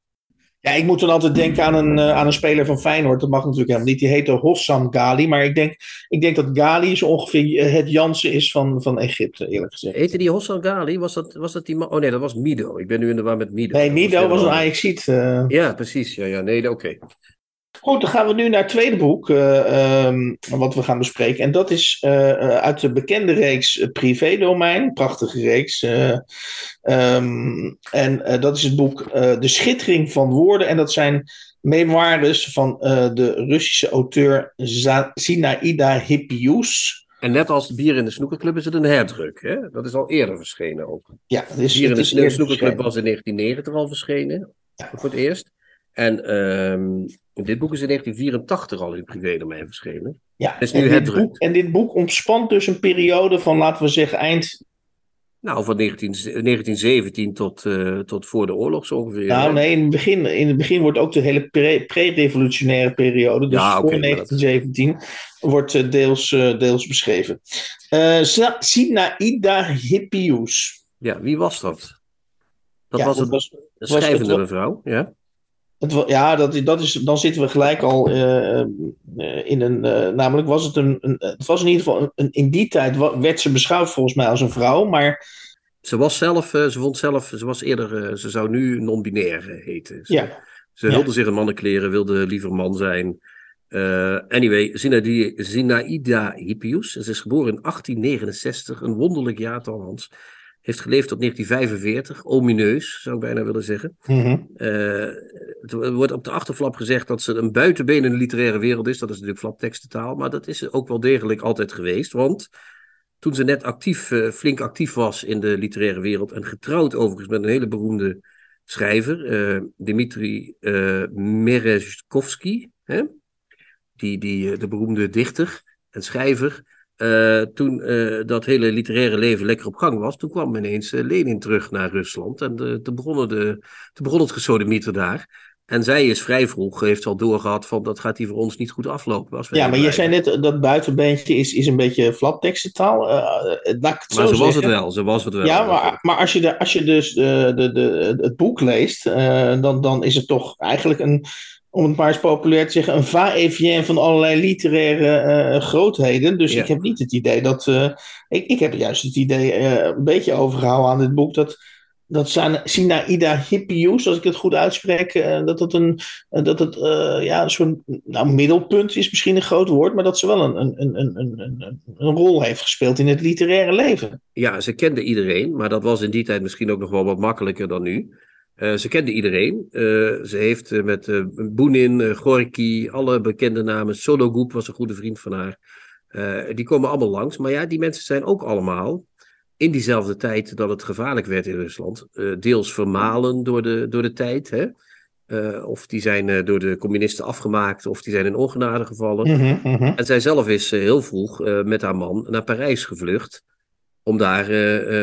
Ja, ik moet dan altijd denken aan een, aan een speler van Feyenoord. Dat mag natuurlijk helemaal niet. Die heette Hossam Gali. Maar ik denk, ik denk dat Gali zo ongeveer het Jansen is van, van Egypte, eerlijk gezegd. Heette die Hossam Gali? Was dat, was dat die Oh nee, dat was Mido. Ik ben nu in de war met Mido. Nee, Mido was, een Ajaxiet. Ja, precies. Ja, ja. Nee, oké. Goed, dan gaan we nu naar het tweede boek uh, um, wat we gaan bespreken. En dat is uh, uit de bekende reeks Privé-domein. Prachtige reeks. Uh, um, en dat is het boek De Schittering van Woorden. En dat zijn memoires van de Russische auteur Zinaida Hippius. En net als Bier in de Snoekerclub is het een herdruk. Hè? Dat is al eerder verschenen ook. Ja, dat is, Bier in de Snoekerclub was in 1990 al verschenen. Voor het eerst. En um, dit boek is in 1984 al in privé-domein verschenen. Ja, is nu en, dit boek, en dit boek ontspant dus een periode van, laten we zeggen, eind... Nou, van 19, 1917 tot, uh, tot voor de oorlog zo ongeveer. Nou, nee, in het begin, in het begin wordt ook de hele pre-revolutionaire periode, dus voor 1917, dat... wordt uh, deels, uh, deels beschreven. Sinaida Hippius. Ja, wie was dat? Dat ja, was, het, was, schrijvende was, mevrouw, ja? Het, ja, dat, dat is, dan zitten we gelijk al uh, in een. Uh, namelijk was het een, een, Het was in ieder geval. Een, in die tijd werd ze beschouwd volgens mij als een vrouw, maar. Ze was zelf. ze vond zelf. Ze was eerder. ze zou nu non-binair heten. Ze, ja. Ze wilde zich een mannenkleren, wilde liever man zijn. anyway, Zinaida Hippius. Ze is geboren in 1869. Een wonderlijk jaartal, Hans. Heeft geleefd tot 1945. Omineus, zou ik bijna willen zeggen. Mm er wordt op de achterflap gezegd dat ze een buitenbeen in de literaire wereld is. Dat is natuurlijk flaptekstentaal. Maar dat is ook wel degelijk altijd geweest. Want toen ze net actief, uh, flink actief was in de literaire wereld. En getrouwd overigens met een hele beroemde schrijver, Dmitri uh, Merezhkovsky, hè? Die, die, de beroemde dichter en schrijver. Toen dat hele literaire leven lekker op gang was, toen kwam ineens Lenin terug naar Rusland. En toen, begon de, toen begon het gesodemieter daar. En zij is vrij vroeg, heeft al doorgehad van dat gaat hier voor ons niet goed aflopen. Ja, maar je zei net dat buitenbeentje is, is een beetje flaptekstentaal. Uh, maar zo, was het wel, zo was het wel. Ja, maar, maar als, je de, als je dus de, de, de, het boek leest, uh, dan, dan is het toch eigenlijk een, om het maar eens populair te zeggen, een va-et-vient van allerlei literaire uh, grootheden. Dus ik heb niet het idee dat. ik, ik heb juist het idee een beetje overgehouden aan dit boek dat dat Sinaida Hippius, als ik het goed uitspreek, dat het een, dat het, ja, een soort nou, middelpunt is misschien een groot woord, maar dat ze wel een, een, een, een, een, een rol heeft gespeeld in het literaire leven. Ja, ze kende iedereen, maar dat was in die tijd misschien ook nog wel wat makkelijker dan nu. Ze kende iedereen. ze heeft met uh, Boenin, Gorky, alle bekende namen, Sologub was een goede vriend van haar. die komen allemaal langs. Maar ja, die mensen zijn ook allemaal in diezelfde tijd dat het gevaarlijk werd in Rusland, deels vermalen door de, door de tijd. Hè? Of die zijn door de communisten afgemaakt, of die zijn in ongenade gevallen. Mm -hmm, En zij zelf is heel vroeg met haar man naar Parijs gevlucht. Om daar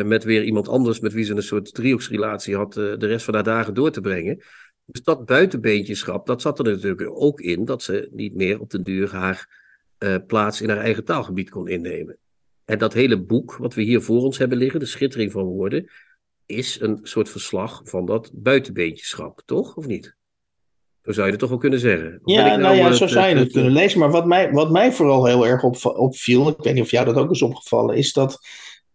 met weer iemand anders, met wie ze een soort driehoeksrelatie had, de rest van haar dagen door te brengen. Dus dat buitenbeentjeschap, dat zat er natuurlijk ook in, dat ze niet meer op den duur haar plaats in haar eigen taalgebied kon innemen. En dat hele boek, wat we hier voor ons hebben liggen, De Schittering van Woorden, is een soort verslag van dat buitenbeentjeschap, toch? Of niet? Zo zou je het toch wel kunnen zeggen. ja, nou, nou, ja, zo zou je het kunnen lezen. Maar wat mij, wat mij vooral heel erg op, opviel, ik weet niet of jou dat ook is opgevallen, is dat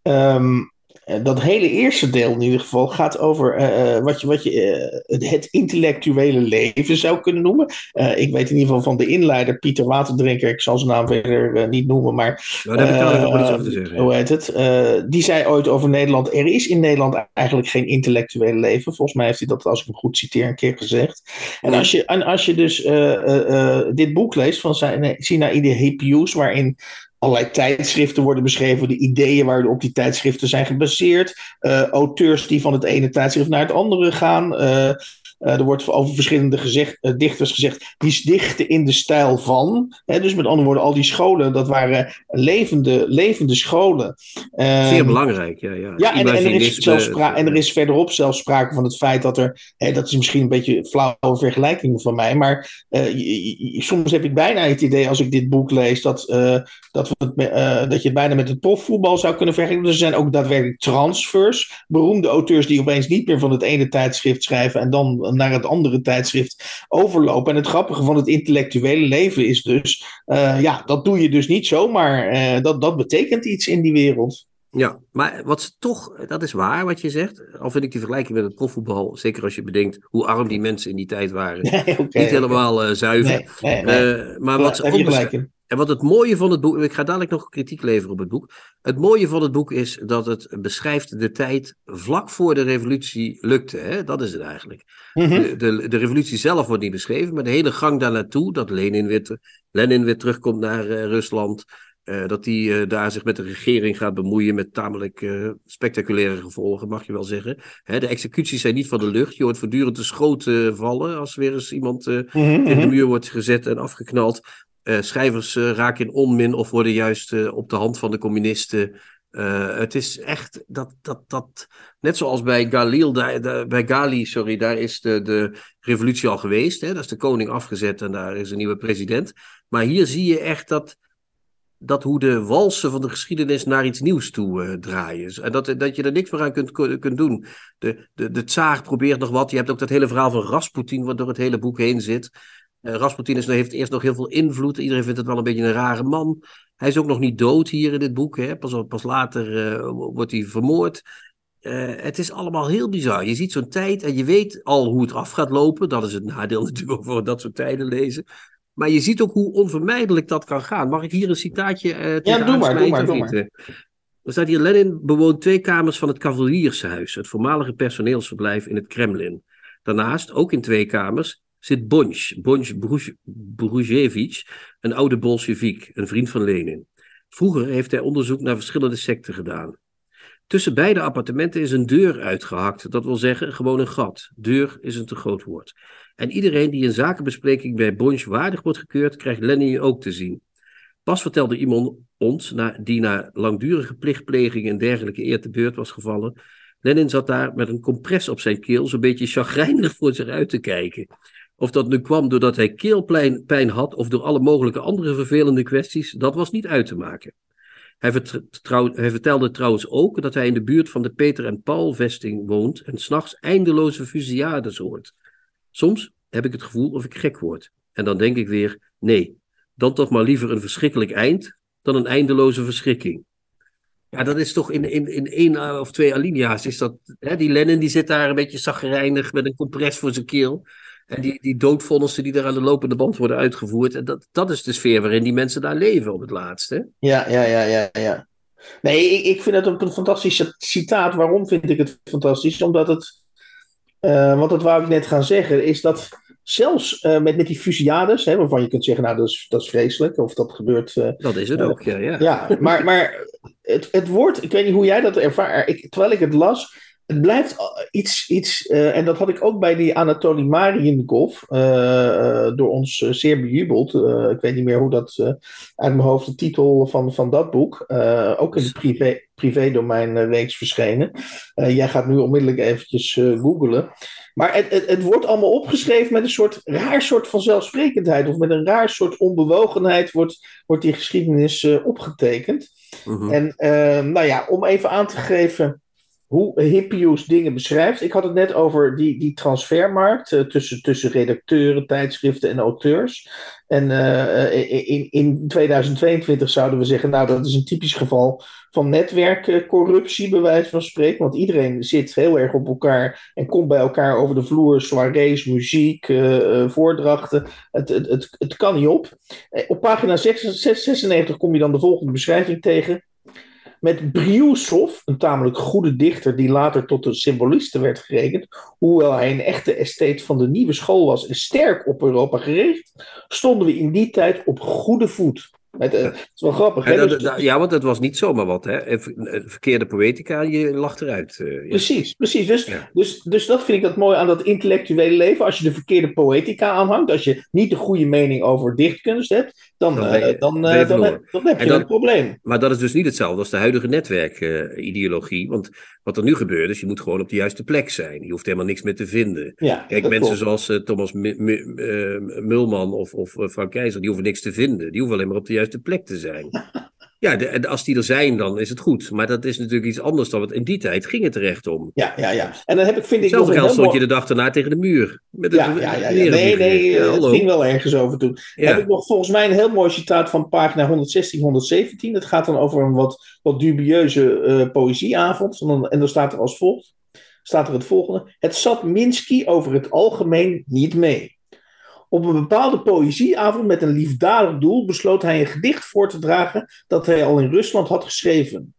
ehm, eh, dat hele eerste deel in ieder geval gaat over uh, wat je, wat je uh, het intellectuele leven zou kunnen noemen. Uh, ik weet in ieder geval van de inleider, Pieter Waterdrinker, ik zal zijn naam verder niet noemen, maar. Nou, daar heb ik ook iets over te zeggen. Hoe heet het? die zei ooit over Nederland: er is in Nederland eigenlijk geen intellectuele leven. Volgens mij heeft hij dat, als ik hem goed citeer, een keer gezegd. En als je, en als je dus dit boek leest van Sinaide Hippius, waarin allerlei tijdschriften worden beschreven, de ideeën waarop die tijdschriften zijn gebaseerd, uh, auteurs die van het ene tijdschrift naar het andere gaan. Uh, uh, er wordt over verschillende gezegd, uh, dichters gezegd, die dichten in de stijl van. Hè, dus met andere woorden, al die scholen, dat waren levende, levende scholen. Uh, Zeer belangrijk, ja. Ja, ja en, en, er is zelfs en er is verderop zelfs sprake van het feit dat er, hè, dat is misschien een beetje een flauwe vergelijking van mij, maar eh, soms heb ik bijna het idee als ik dit boek lees, dat, dat, we het, dat je het bijna met het profvoetbal zou kunnen vergelijken. Dus er zijn ook daadwerkelijk transfers, beroemde auteurs die opeens niet meer van het ene tijdschrift schrijven en dan naar het andere tijdschrift overlopen. En het grappige van het intellectuele leven is dus, uh, ja, dat doe je dus niet zomaar. Uh, dat, dat betekent iets in die wereld. Ja, maar wat ze toch, dat is waar wat je zegt. Al vind ik die vergelijking met het profvoetbal, zeker als je bedenkt hoe arm die mensen in die tijd waren, nee, okay, niet helemaal uh, zuiver. Nee, nee, maar wat ze en wat het mooie van het boek, ik ga dadelijk nog kritiek leveren op het boek. Het mooie van het boek is dat het beschrijft de tijd vlak voor de revolutie lukte. Hè? Dat is het eigenlijk. Mhm. de, de, de, revolutie zelf wordt niet beschreven, maar de hele gang daar naartoe, dat Lenin weer, Lenin weer terugkomt naar uh, Rusland. Uh, dat hij uh, daar zich met de regering gaat bemoeien met tamelijk spectaculaire gevolgen, mag je wel zeggen. Hè, de executies zijn niet van de lucht. Je hoort voortdurend de schoten vallen als weer eens iemand mhm, in de mhm. muur wordt gezet en afgeknald. Uh, schrijvers uh, raken in onmin of worden juist uh, op de hand van de communisten. het is echt dat, dat, dat net zoals bij Galil, daar, bij Gali, sorry, daar is de, de revolutie al geweest. Hè? Daar is de koning afgezet en daar is een nieuwe president. Maar hier zie je echt dat, dat hoe de walsen van de geschiedenis naar iets nieuws toe draaien. En dat, dat je er niks meer aan kunt, kunt doen. De, de, de tsaar probeert nog wat. Je hebt ook dat hele verhaal van Rasputin, wat door het hele boek heen zit. Uh, Rasputin is, heeft eerst nog heel veel invloed. Iedereen vindt het wel een beetje een rare man. Hij is ook nog niet dood hier in dit boek. Hè? Pas, pas later uh, wordt hij vermoord. Uh, het is allemaal heel bizar. Je ziet zo'n tijd en je weet al hoe het af gaat lopen. Dat is het nadeel natuurlijk voor dat soort tijden lezen. Maar je ziet ook hoe onvermijdelijk dat kan gaan. Mag ik hier een citaatje uh, Ja, doe maar, doe maar, doe maar. Er staat hier, Lenin bewoont twee kamers van het kavaliershuis, het voormalige personeelsverblijf in het Kremlin. Daarnaast, ook in twee kamers, zit Bonch, Bonch Bruzhevich, een oude Bolshevik, een vriend van Lenin. Vroeger heeft hij onderzoek naar verschillende secten gedaan. Tussen beide appartementen is een deur uitgehakt. Dat wil zeggen, gewoon een gat. Deur is een te groot woord. En iedereen die een zakenbespreking bij Bonch waardig wordt gekeurd, krijgt Lenny ook te zien. Pas vertelde iemand ons, die na langdurige plichtpleging en dergelijke eer te beurt was gevallen. Lenin zat daar met een compress op zijn keel, zo'n beetje chagrijnig voor zich uit te kijken. Of dat nu kwam doordat hij keelpijn had of door alle mogelijke andere vervelende kwesties, dat was niet uit te maken. Hij, vertelde trouwens ook dat hij in de buurt van de Peter en Paul vesting woont en s'nachts eindeloze fusillades hoort. Soms heb ik het gevoel of ik gek word. En dan denk ik weer, nee, dan toch maar liever een verschrikkelijk eind dan een eindeloze verschrikking. Ja, dat is toch in, in, in één of twee alinea's. Is dat, hè, die Lennon die zit daar een beetje zagrijnig met een compress voor zijn keel. En die, die doodvonnissen die er aan de lopende band worden uitgevoerd. En dat, dat is de sfeer waarin die mensen daar leven op het laatste. Ja, ja, ja, ja. ja. Nee, ik, ik vind het een, een fantastisch citaat. Waarom vind ik het fantastisch? Omdat het. Uh, want dat wou ik net gaan zeggen, is dat zelfs uh, met, met die fusillades, hè, waarvan je kunt zeggen, nou dat is, dat is vreselijk, of dat gebeurt. Uh, dat is het ook, ja. Ja, ja maar, maar het, het woord, ik weet niet hoe jij dat ervaart, terwijl ik het las, het blijft iets, iets uh, en dat had ik ook bij die Anatoly Marienkov, uh, door ons zeer bejubeld. ik weet niet meer hoe dat uit mijn hoofd de titel van, van dat boek, ook in het privé, privé-domein reeks verschenen. jij gaat nu onmiddellijk eventjes googlen. Maar het, het, het, wordt allemaal opgeschreven met een soort raar soort van zelfsprekendheid, of met een raar soort onbewogenheid wordt, wordt die geschiedenis opgetekend. -huh. En nou ja, om even aan te geven hoe Hippius dingen beschrijft. Ik had het net over die, die transfermarkt uh, tussen, tussen redacteuren, tijdschriften en auteurs. En uh, in, in 2022 zouden we zeggen, nou dat is een typisch geval van netwerkcorruptie, bij wijze van spreken. Want iedereen zit heel erg op elkaar en komt bij elkaar over de vloer, soirées, muziek, voordrachten. Het, het, het kan niet op. Op pagina 96 kom je dan de volgende beschrijving tegen met Briusov, een tamelijk goede dichter die later tot een symboliste werd gerekend, hoewel hij een echte estate van de nieuwe school was en sterk op Europa gericht, stonden we in die tijd op goede voet. Het, uh, is wel grappig. Hè? Ja, want het was niet zomaar wat. Hè? Verkeerde poëtica, je lacht eruit. Ja. Precies, precies. Dus, dus, dus dat vind ik dat mooi aan dat intellectuele leven. Als je de verkeerde poëtica aanhangt, als je niet de goede mening over dichtkunst hebt, dan, dan, uh, dan, dan, heb, dan, heb je dan, een probleem. Maar dat is dus niet hetzelfde als de huidige netwerkideologie. want wat er nu gebeurt, is je moet gewoon op de juiste plek zijn. Je hoeft helemaal niks meer te vinden. Ja, Kijk, mensen zoals Thomas M M Mulman of, of Frank Keizer, die hoeven niks te vinden. Die hoeven alleen maar op de juiste plek te zijn. Ja, de, als die er zijn, dan is het goed. Maar dat is natuurlijk iets anders dan wat in die tijd ging het terecht om. Ja, ja, ja. En dan heb ik, vind ik. Hetzelfde geld stond je de dag daarna tegen de muur. Met ja, ja, ja, ja, Nee, nee, ja, het ging wel ergens over toen. Ja. Heb ik nog volgens mij een heel mooi citaat van pagina 116, 117. Het gaat dan over een wat, wat dubieuze uh, poëzieavond. En dan staat er als volgt. Staat er het volgende. Het zat Minsky over het algemeen niet mee. Op een bepaalde poëzieavond met een liefdadig doel besloot hij een gedicht voor te dragen dat hij al in Rusland had geschreven.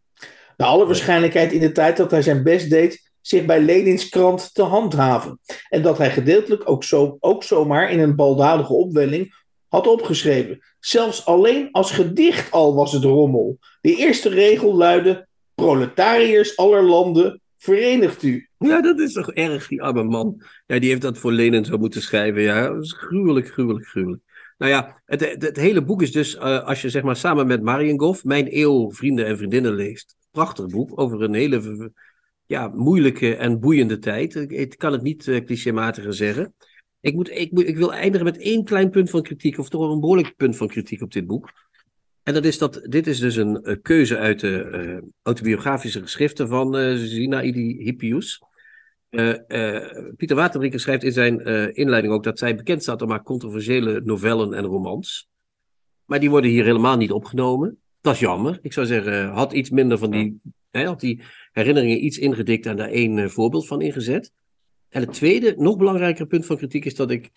Naar alle waarschijnlijkheid in de tijd dat hij zijn best deed zich bij Lenins krant te handhaven. En dat hij gedeeltelijk ook, zo, ook zomaar in een baldadige opwelling had opgeschreven. Zelfs alleen als gedicht al was het rommel. De eerste regel luidde: Proletariërs aller landen, verenigt u. Ja, dat is toch erg, die arme man. Ja, die heeft dat voor Lenin zo moeten schrijven. Ja, dat is gruwelijk, gruwelijk, gruwelijk. Nou ja, het, het, hele boek is dus, uh, als je zeg maar samen met Mariengov Mijn Eeuw, Vrienden en Vriendinnen leest. Prachtig boek over een hele ja, moeilijke en boeiende tijd. Ik, ik kan het niet uh, clichématiger zeggen. Ik, moet, ik, ik wil eindigen met één klein punt van kritiek, of toch een behoorlijk punt van kritiek op dit boek. En dat is dat, dit is dus een, een keuze uit de uh, autobiografische geschriften van uh, Zinaidi Hippius. Uh, Pieter Waterbrinker schrijft in zijn inleiding ook dat zij bekend staat om haar controversiële novellen en romans. Maar die worden hier helemaal niet opgenomen. Dat is jammer. Ik zou zeggen, had iets minder van die, hè, had die herinneringen iets ingedikt en daar één voorbeeld van ingezet. En het tweede, nog belangrijker punt van kritiek is dat ik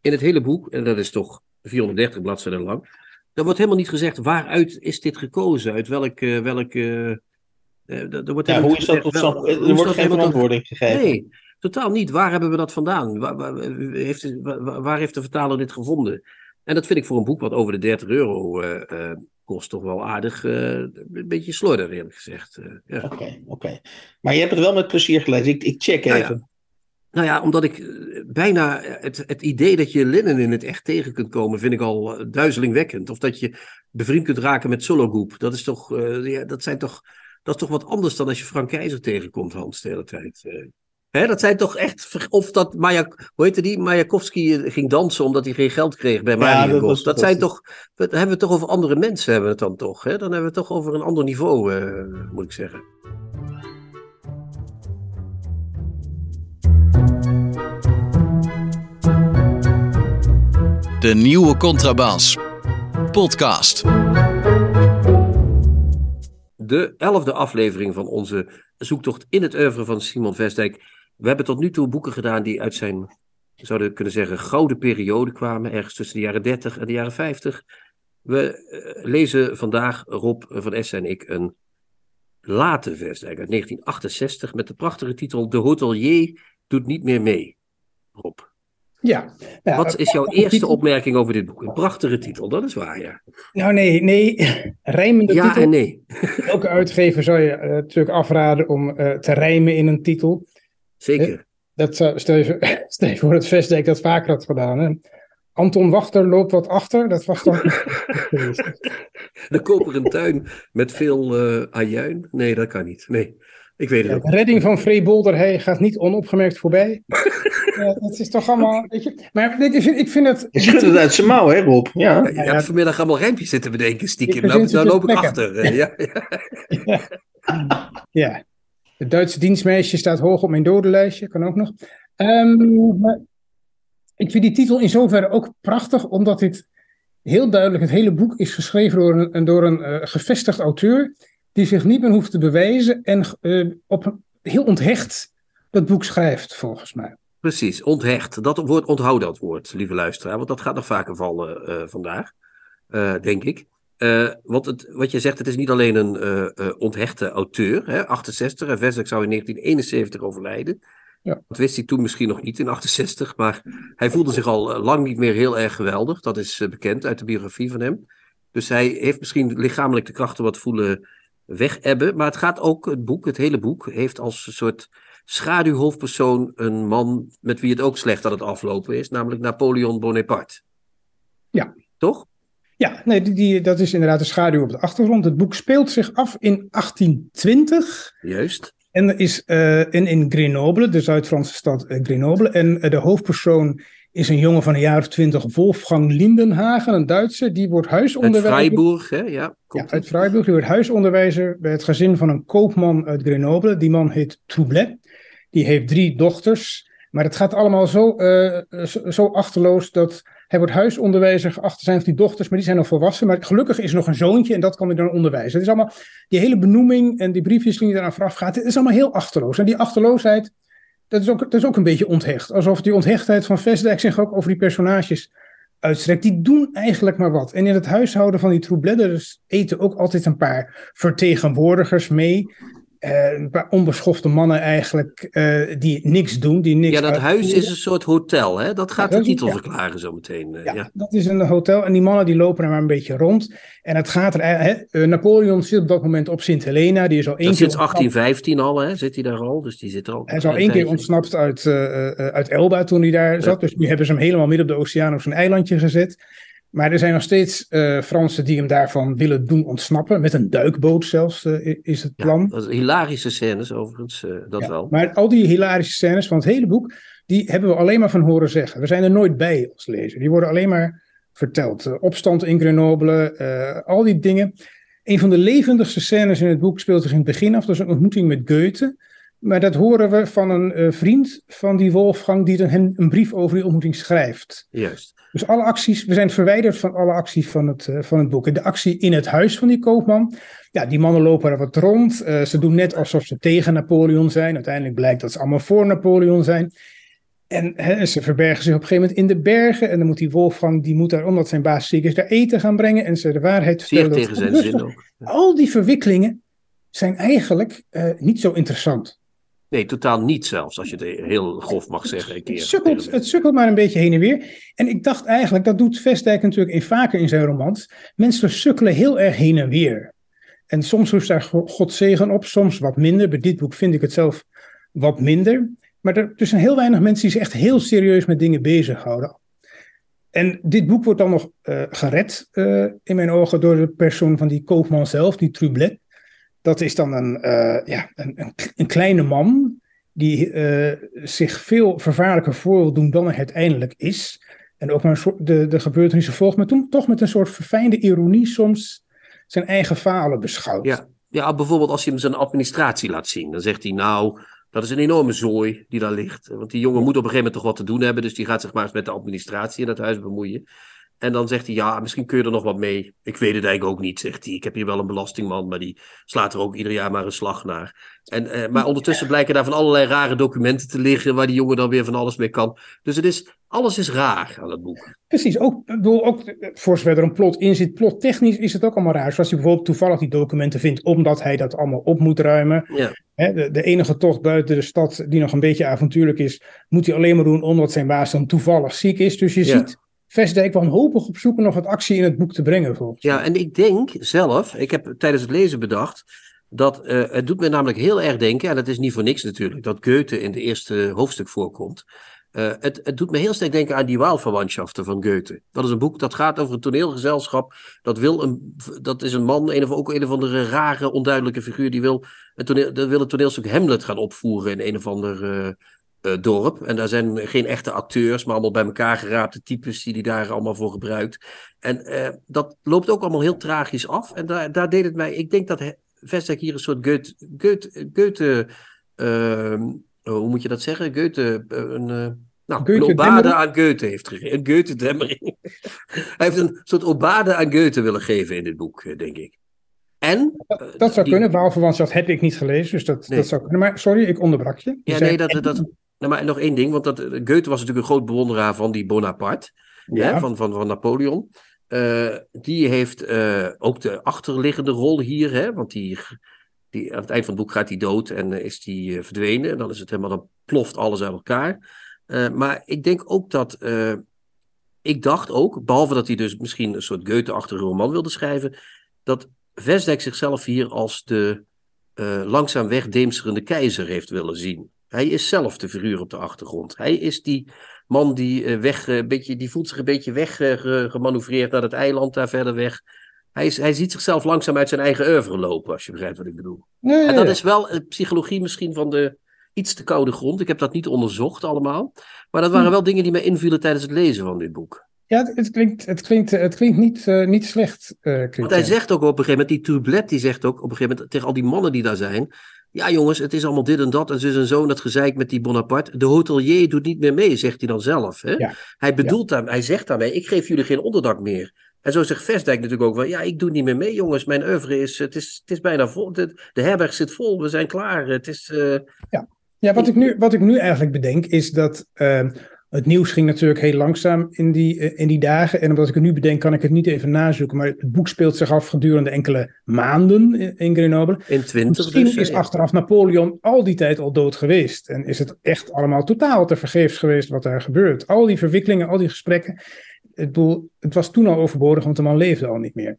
in het hele boek, en dat is toch 430 bladzijden lang, er wordt helemaal niet gezegd waaruit is dit gekozen, uit welk... Uh, welk uh, er wordt ja, hoe is dat tot stand? Er wordt geen verantwoording gegeven. Nee, totaal niet. Waar hebben we dat vandaan? Waar, waar, heeft, waar, waar, heeft de vertaler dit gevonden? En dat vind ik voor een boek wat over de 30 euro kost toch wel aardig, een beetje slordig eerlijk gezegd. Oké, ja. oké. Okay, Maar je hebt het wel met plezier gelezen. Ik, ik check even. Nou ja, omdat ik bijna het, het idee dat je Linnen in het echt tegen kunt komen, vind ik al duizelingwekkend. Of dat je bevriend kunt raken met Sologoep. Dat is toch, ja, dat zijn toch, dat is toch wat anders dan als je Frank Keizer tegenkomt, Hans, de hele tijd. Hè, dat zijn toch echt. Of dat Maya, hoe heette die? Majakovski eh, ging dansen omdat hij geen geld kreeg bij. Ja, dat, dat, zijn toch. Dan hebben we het toch over andere mensen, hebben we het dan toch? Hè? Dan hebben we het toch over een ander niveau, uh, moet ik zeggen. De nieuwe Contrabas. Podcast. De elfde aflevering van onze zoektocht in het oeuvre van Simon Vestdijk we hebben tot nu toe boeken gedaan die uit zijn, zouden kunnen zeggen, gouden periode kwamen, ergens tussen de jaren 30 en de jaren 50. We eh, lezen vandaag, Rob van Essen en ik, een late vers uit 1968 met de prachtige titel De Hotelier doet niet meer mee. Rob. Ja. Wat is jouw eerste opmerking over dit boek? Een prachtige titel, dat is waar, ja. Nou nee, nee, rijmende ja titel. Ja en nee. Elke uitgever zou je uh, natuurlijk afraden om uh, te rijmen in een titel. Zeker. Dat, stel, je, stel je voor dat Vestdijk dat vaker had gedaan. Hè? Anton Wachter loopt wat achter. Dat was dan. de koperen tuin met veel ajuin. Nee, dat kan niet. Nee, ik weet het ja, De redding van Freebolder hij gaat niet onopgemerkt voorbij. ja, dat is toch allemaal. Weet je, maar ik vind, ik vind het. Je schudt het uit zijn mouw, hè, Rob? Ja. ja, je hebt vanmiddag allemaal rijmpjes zitten bedenken, stiekem. Nou, nou loop ik achter. Uh, ja. ja. Het Duitse dienstmeisje staat hoog op mijn dodenlijstje, kan ook nog. Um, ik vind die titel in zoverre ook prachtig, omdat dit heel duidelijk, het hele boek is geschreven door een, door een uh, gevestigd auteur, die zich niet meer hoeft te bewijzen en uh, op, heel onthecht dat boek schrijft, volgens mij. Precies, onthecht. Dat woord, onthoud dat woord, lieve luisteraar, want dat gaat nog vaker vallen uh, vandaag, denk ik. Want het, wat je zegt, het is niet alleen een onthechte auteur, hè, 68, en zou in 1971 overlijden. Ja. Dat wist hij toen misschien nog niet in 68, maar hij voelde zich al lang niet meer heel erg geweldig. Dat is bekend uit de biografie van hem. Dus hij heeft misschien lichamelijk de krachten wat voelen wegebben. Maar het gaat ook, het boek, het hele boek, heeft als soort schaduwhoofdpersoon een man met wie het ook slecht aan het aflopen is, namelijk Napoleon Bonaparte. Ja. Toch? Ja, nee, die, die, dat is inderdaad de schaduw op de achtergrond. Het boek speelt zich af in 1820. Juist. En is uh, in, in Grenoble, de Zuid-Franse stad uh, Grenoble. En uh, de hoofdpersoon is een jongen van een jaar of twintig, Wolfgang Lindenhagen, een Duitser. Die wordt huisonderwijzer. Uit Freiburg, hè? Ja, ja uit Freiburg. Die wordt huisonderwijzer bij het gezin van een koopman uit Grenoble. Die man heet Troublet. Die heeft drie dochters. Maar het gaat allemaal zo, zo, zo achterloos dat hij wordt huisonderwijzer geacht te zijn van die dochters, maar die zijn al volwassen. Maar gelukkig is er nog een zoontje en dat kan hij dan onderwijzen. Het is allemaal, die hele benoeming en die briefwisseling die eraan vooraf gaat, het is allemaal heel achterloos. En die achterloosheid, dat is ook, dat is ook een beetje onthecht. Alsof die onthechtheid van Vestdijk zich ook over die personages uitstrekt. Die doen eigenlijk maar wat. En in het huishouden van die troubledders eten ook altijd een paar vertegenwoordigers mee. Uh, een paar onbeschofte mannen eigenlijk uh, die niks doen. Die niks ja, dat huis is een soort hotel, hè? Dat gaat de titel ja. verklaren zometeen. Uh, ja, ja, dat is een hotel en die mannen die lopen er maar een beetje rond. En het gaat er... Hè, Napoleon zit op dat moment op Sint Helena. Die is al één dat keer... Sinds 1815 al, hè? Zit hij daar al, dus die zit er al... Hij is al één keer ontsnapt uit, uit Elba toen hij daar zat. Dus nu hebben ze hem helemaal midden op de oceaan op zijn eilandje gezet. Maar er zijn nog steeds uh, Fransen die hem daarvan willen doen ontsnappen. Met een duikboot zelfs uh, is het plan. Ja, dat is hilarische scènes overigens, uh, dat ja, wel. Maar al die hilarische scènes van het hele boek, die hebben we alleen maar van horen zeggen. We zijn er nooit bij als lezer. Die worden alleen maar verteld. opstand in Grenoble, al die dingen. Een van de levendigste scènes in het boek speelt zich in het begin af. Dat is een ontmoeting met Goethe. Maar dat horen we van een vriend van die Wolfgang die hem een brief over die ontmoeting schrijft. Juist. Dus alle acties, we zijn verwijderd van alle acties van het, uh, van het boek. En de actie in het huis van die koopman, ja, die mannen lopen er wat rond. Uh, ze doen net alsof ze tegen Napoleon zijn. Uiteindelijk blijkt dat ze allemaal voor Napoleon zijn. En ze verbergen zich op een gegeven moment in de bergen. En dan moet die Wolfgang, die moet daar, omdat zijn baas ziek is, daar eten gaan brengen. En ze de waarheid vertellen. Tegen zijn zin ook. Al die verwikkelingen zijn eigenlijk uh, niet zo interessant. Nee, totaal niet zelfs, als je het heel grof mag zeggen. Een keer. Het, sukkelt, het sukkelt maar een beetje heen en weer. En ik dacht eigenlijk, dat doet Vestdijk natuurlijk vaker in zijn romans. Mensen sukkelen heel erg heen en weer. En soms rust daar God zegen op, soms wat minder. Bij dit boek vind ik het zelf wat minder. Maar er, er zijn heel weinig mensen die zich echt heel serieus met dingen bezighouden. En dit boek wordt dan nog uh, gered, uh, in mijn ogen, door de persoon van die koopman zelf, die Trublet. Dat is dan een, uh, ja, een, een, een, kleine man die zich veel vervaarlijker voor wil doen dan hij uiteindelijk is. En ook maar de, de gebeurtenissen volgt, maar toen toch met een soort verfijnde ironie soms zijn eigen falen beschouwt. Ja, ja bijvoorbeeld als je hem zijn administratie laat zien, dan zegt hij nou dat is een enorme zooi die daar ligt. Want die jongen moet op een gegeven moment toch wat te doen hebben. Dus die gaat zich maar eens met de administratie in het huis bemoeien. En dan zegt hij, ja, misschien kun je er nog wat mee. Ik weet het eigenlijk ook niet, zegt hij. Ik heb hier wel een belastingman, maar die slaat er ook ieder jaar maar een slag naar. En, eh, maar ondertussen blijken daar van allerlei rare documenten te liggen, waar die jongen dan weer van alles mee kan. Dus het is, alles is raar aan het boek. Precies, ook, bedoel, ook voor zover er een plot in zit, plottechnisch is het ook allemaal raar. Zoals hij bijvoorbeeld toevallig die documenten vindt, omdat hij dat allemaal op moet ruimen. Ja. de, de, enige tocht buiten de stad die nog een beetje avontuurlijk is, moet hij alleen maar doen omdat zijn baas dan toevallig ziek is. Dus je ziet Vestdijk wanhopig op zoek nog wat actie in het boek te brengen. Volgens ja, en ik denk zelf, ik heb tijdens het lezen bedacht, dat uh, het doet me namelijk heel erg denken, en dat is niet voor niks natuurlijk, dat Goethe in het eerste hoofdstuk voorkomt. Uh, het, het, doet me heel sterk denken aan die Waalverwandschaften van Goethe. Dat is een boek dat gaat over een toneelgezelschap. Dat, wil een, dat is een man, een of, ook een of andere rare, onduidelijke figuur. Die wil, een toneel, dat wil het toneelstuk Hamlet gaan opvoeren in een of ander uh, uh, dorp. En daar zijn geen echte acteurs, maar allemaal bij elkaar geraapte types die hij daar allemaal voor gebruikt. En uh, dat loopt ook allemaal heel tragisch af. En daar, daar deed het mij. Ik denk dat Vestek hier een soort Goethe. Goethe, Goethe uh, hoe moet je dat zeggen? Goethe. Een, nou, Goethe een obade aan Goethe heeft gegeven. Een Goethe-demmering. hij heeft een soort obade aan Goethe willen geven in dit boek, denk ik. En, dat, dat zou die... kunnen, Waalverwant, heb ik niet gelezen, dus dat, nee. dat zou kunnen. Maar sorry, ik onderbrak je. je ja, nee, dat, dat, nou, maar nog één ding, want dat, Goethe was natuurlijk een groot bewonderaar van die Bonaparte, ja. hè, van, van, van Napoleon. Uh, die heeft uh, ook de achterliggende rol hier, hè, want die, die, aan het eind van het boek gaat hij dood en uh, is hij verdwenen. En dan is het helemaal, dan ploft alles uit elkaar. maar ik denk ook dat, ik dacht ook, behalve dat hij dus misschien een soort Goethe-achtige roman wilde schrijven, dat Vesdijk zichzelf hier als de langzaam wegdeemsterende keizer heeft willen zien. Hij is zelf de figuur op de achtergrond. Hij is die man die, uh, weg, uh, beetje, die voelt zich een beetje weggemanoeuvreerd uh, naar het eiland daar verder weg. Hij, is, hij ziet zichzelf langzaam uit zijn eigen oeuvre lopen, als je begrijpt wat ik bedoel. Nee, en dat is wel psychologie misschien van de iets te koude grond. Ik heb dat niet onderzocht allemaal. Maar dat waren hm. wel dingen die mij invielen tijdens het lezen van dit boek. Ja, het klinkt, het klinkt, het klinkt niet, uh, niet slecht. Uh, Want hij zegt ook op een gegeven moment, die Tublet, die zegt ook op een gegeven moment tegen al die mannen die daar zijn. Ja, jongens, het is allemaal dit en dat en zus en zo. En dat gezeik met die Bonaparte. De hotelier doet niet meer mee, zegt hij dan zelf. Hè? Ja. Hij bedoelt ja. daar, hij zegt daarmee: ik geef jullie geen onderdak meer. En zo zegt Vestdijk natuurlijk ook wel: ja, ik doe niet meer mee, jongens. Mijn oeuvre is, het is, het is bijna vol. De, de herberg zit vol, we zijn klaar. Het is. Uh... Ja. Ja, wat ik, nu, wat ik nu eigenlijk bedenk is dat uh, het nieuws ging natuurlijk heel langzaam in die, eh, in die dagen. En omdat ik het nu bedenk, kan ik het niet even nazoeken. Maar het boek speelt zich af gedurende enkele maanden in Grenoble. In 20 Misschien dus, is achteraf Napoleon al die tijd al dood geweest. En is het echt allemaal totaal te vergeefs geweest wat daar gebeurt. Al die verwikkelingen, al die gesprekken. Het, bedoel, het was toen al overbodig, want de man leefde al niet meer.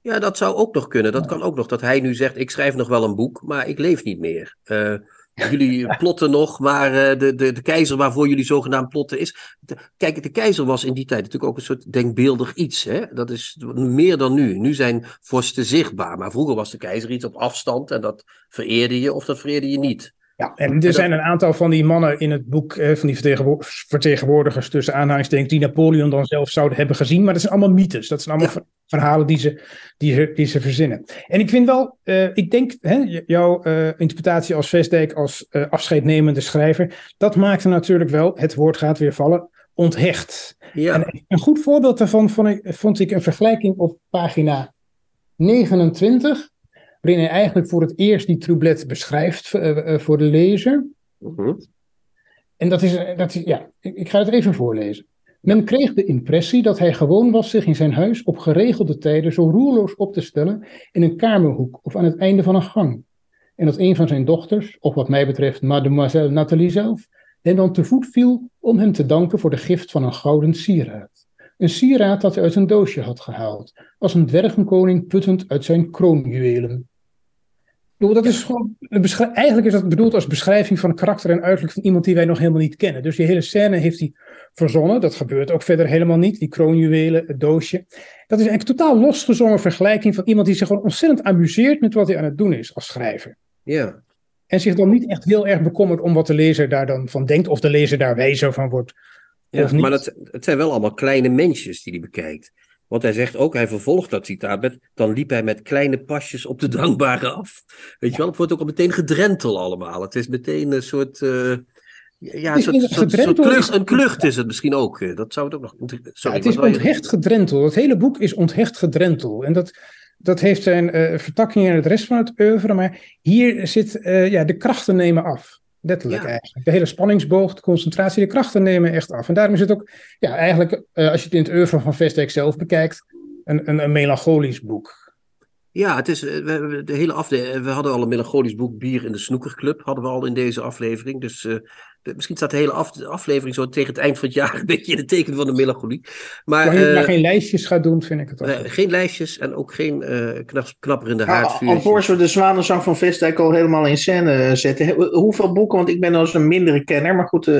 Ja, dat zou ook nog kunnen. Dat kan ook nog. Dat hij nu zegt, ik schrijf nog wel een boek, maar ik leef niet meer. Uh, Jullie plotten nog, maar uh, de, de, de keizer waarvoor jullie zogenaamd plotten is. Kijk, de keizer was in die tijd natuurlijk ook een soort denkbeeldig iets. Hè? Dat is meer dan nu. Nu zijn vorsten zichtbaar, maar vroeger was de keizer iets op afstand en dat vereerde je of dat vereerde je niet. Ja, en er zijn een aantal van die mannen in het boek, eh, van die vertegenwoordigers tussen aanhalingstekens, die Napoleon dan zelf zouden hebben gezien. Maar dat zijn allemaal mythes. Dat zijn allemaal ja. verhalen die ze, die, ze, die ze verzinnen. En ik vind wel, uh, ik denk, hè, jouw uh, interpretatie als Vestdijk, als uh, afscheidnemende schrijver, dat maakte natuurlijk wel, het woord gaat weer vallen, onthecht. Ja. En een goed voorbeeld daarvan vond ik, vond ik een vergelijking op pagina 29 waarin hij eigenlijk voor het eerst die troublet beschrijft uh, voor de lezer. -huh. En dat is, dat is ja, ik, ik, ga het even voorlezen. Men kreeg de impressie dat hij gewoon was zich in zijn huis op geregelde tijden zo roerloos op te stellen in een kamerhoek of aan het einde van een gang. en dat een van zijn dochters, of wat mij betreft mademoiselle Nathalie zelf, hem dan te voet viel om hem te danken voor de gift van een gouden sieraad. Een sieraad dat hij uit een doosje had gehaald, als een dwergenkoning puttend uit zijn kroonjuwelen. Dat is gewoon, eigenlijk is dat bedoeld als beschrijving van karakter en uiterlijk van iemand die wij nog helemaal niet kennen. Dus die hele scène heeft hij verzonnen. Dat gebeurt ook verder helemaal niet. Die kroonjuwelen, het doosje. Dat is eigenlijk een totaal losgezongen vergelijking van iemand die zich gewoon ontzettend amuseert met wat hij aan het doen is als schrijver. Ja. En zich dan niet echt heel erg bekommert om wat de lezer daar dan van denkt, of de lezer daar wijzer van wordt. Ja, maar het, het zijn wel allemaal kleine mensjes die hij bekijkt. Want hij zegt ook, hij vervolgt dat citaat met, dan liep hij met kleine pasjes op de dankbare af. Weet je wel, het wordt ook al meteen gedrentel allemaal. Het is meteen een soort, uh, ja, een soort, soort, soort klucht, een klucht is het misschien ook. Eh, dat zou het ook nog... Sorry, het is onthecht gedrentel. Het hele boek is onthecht gedrentel. En dat, dat heeft zijn uh, vertakking in het rest van het oeuvre, maar hier zit, uh, ja, de krachten nemen af. Letterlijk eigenlijk. De hele spanningsboog, de concentratie, de krachten nemen echt af. En daarom is het ook, ja, eigenlijk, uh, als je het in het oeuvre van Vestdijk zelf bekijkt, een, een, een melancholisch boek. Ja, het is, we, de hele aflevering, we hadden al een melancholisch boek, Bier in de Snoekerclub, hadden we al in deze aflevering. Dus uh, misschien staat de hele af, de aflevering zo tegen het eind van het jaar een beetje in het teken van de melancholie. Maar, maar, uh, maar geen lijstjes gaat doen, vind ik het ook. Uh, geen lijstjes en ook geen uh, knap, knapperende haardvuur. Nou, alvorens we de Zwanenzang van Vestdijk al helemaal in scène zetten. Hoeveel boeken, want ik ben als een mindere kenner, maar goed,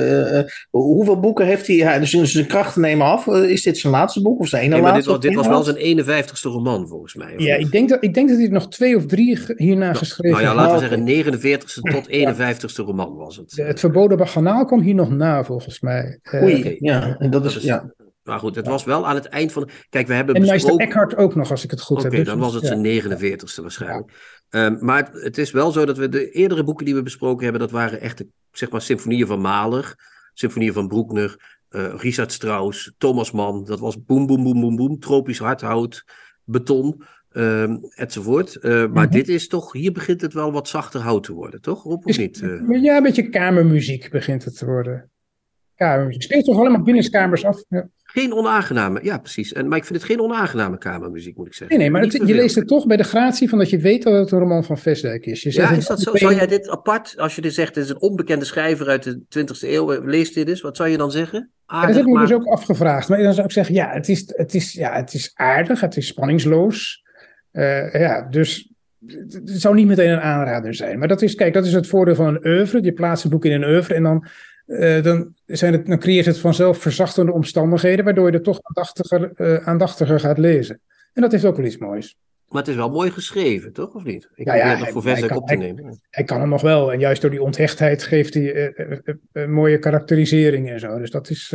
hoeveel boeken heeft hij? Dus zijn krachten nemen af. Is dit zijn laatste boek of zijn ene nee, laatste? Dit was, dit was wel zijn 51ste roman, volgens mij. Ja, ik denk, dat, ik denk dat hij nog twee of drie hierna nou, geschreven heeft. Nou ja, laten we zeggen 49ste tot 51ste roman was het. Het verboden baganaal kwam hier nog na, volgens mij. Oei, ja, en dat is, ja. Maar goed, het was wel aan het eind van. Kijk, we hebben. En besproken... Eckhart ook nog, als ik het goed okay, heb. Oké, dan was het zijn 49ste waarschijnlijk. Ja. Um, maar het, het, is wel zo dat we de eerdere boeken die we besproken hebben, dat waren echt, zeg maar, symfonieën van Mahler, symfonieën van Broekner, uh, Richard Strauss, Thomas Mann. Dat was boem, boem, boem, boem, boem, tropisch hardhout, beton. Um, enzovoort. Uh, maar mm -hmm. dit is toch, hier begint het wel wat zachter hout te worden, toch? Rob, of niet? Uh... Ja, een beetje kamermuziek begint het te worden. Kamermuziek. Speelt toch allemaal binnenskamers af? Ja. Geen onaangename, ja precies. En, maar ik vind het geen onaangename kamermuziek, moet ik zeggen. Nee, nee, maar het, je leest het toch bij de gratie van dat je weet dat het een roman van Vestdijk is. Je ja, is dat zo? Zou jij dit apart, als je dit zegt, het is een onbekende schrijver uit de 20e eeuw, lees dit eens, wat zou je dan zeggen? Aardig, ja, dat heb ik me maar... dus ook afgevraagd. Maar dan zou ik zeggen, ja, het is, het is, ja, het is aardig, het is spanningsloos. Uh, ja, dus het zou niet meteen een aanrader zijn. Maar dat is, kijk, dat is het voordeel van een oeuvre. Je plaatst een boek in een oeuvre en dan, uh, dan, zijn het, dan creëert het vanzelf verzachtende omstandigheden, waardoor je er toch aandachtiger, uh, aandachtiger gaat lezen. En dat heeft ook wel iets moois. Maar het is wel mooi geschreven, toch? Of niet? Ik ja, ja, dat voor Vestek op te nemen. Hij, hij kan hem nog wel. En juist door die onthechtheid geeft hij uh, mooie karakterisering en zo. Dus dat is...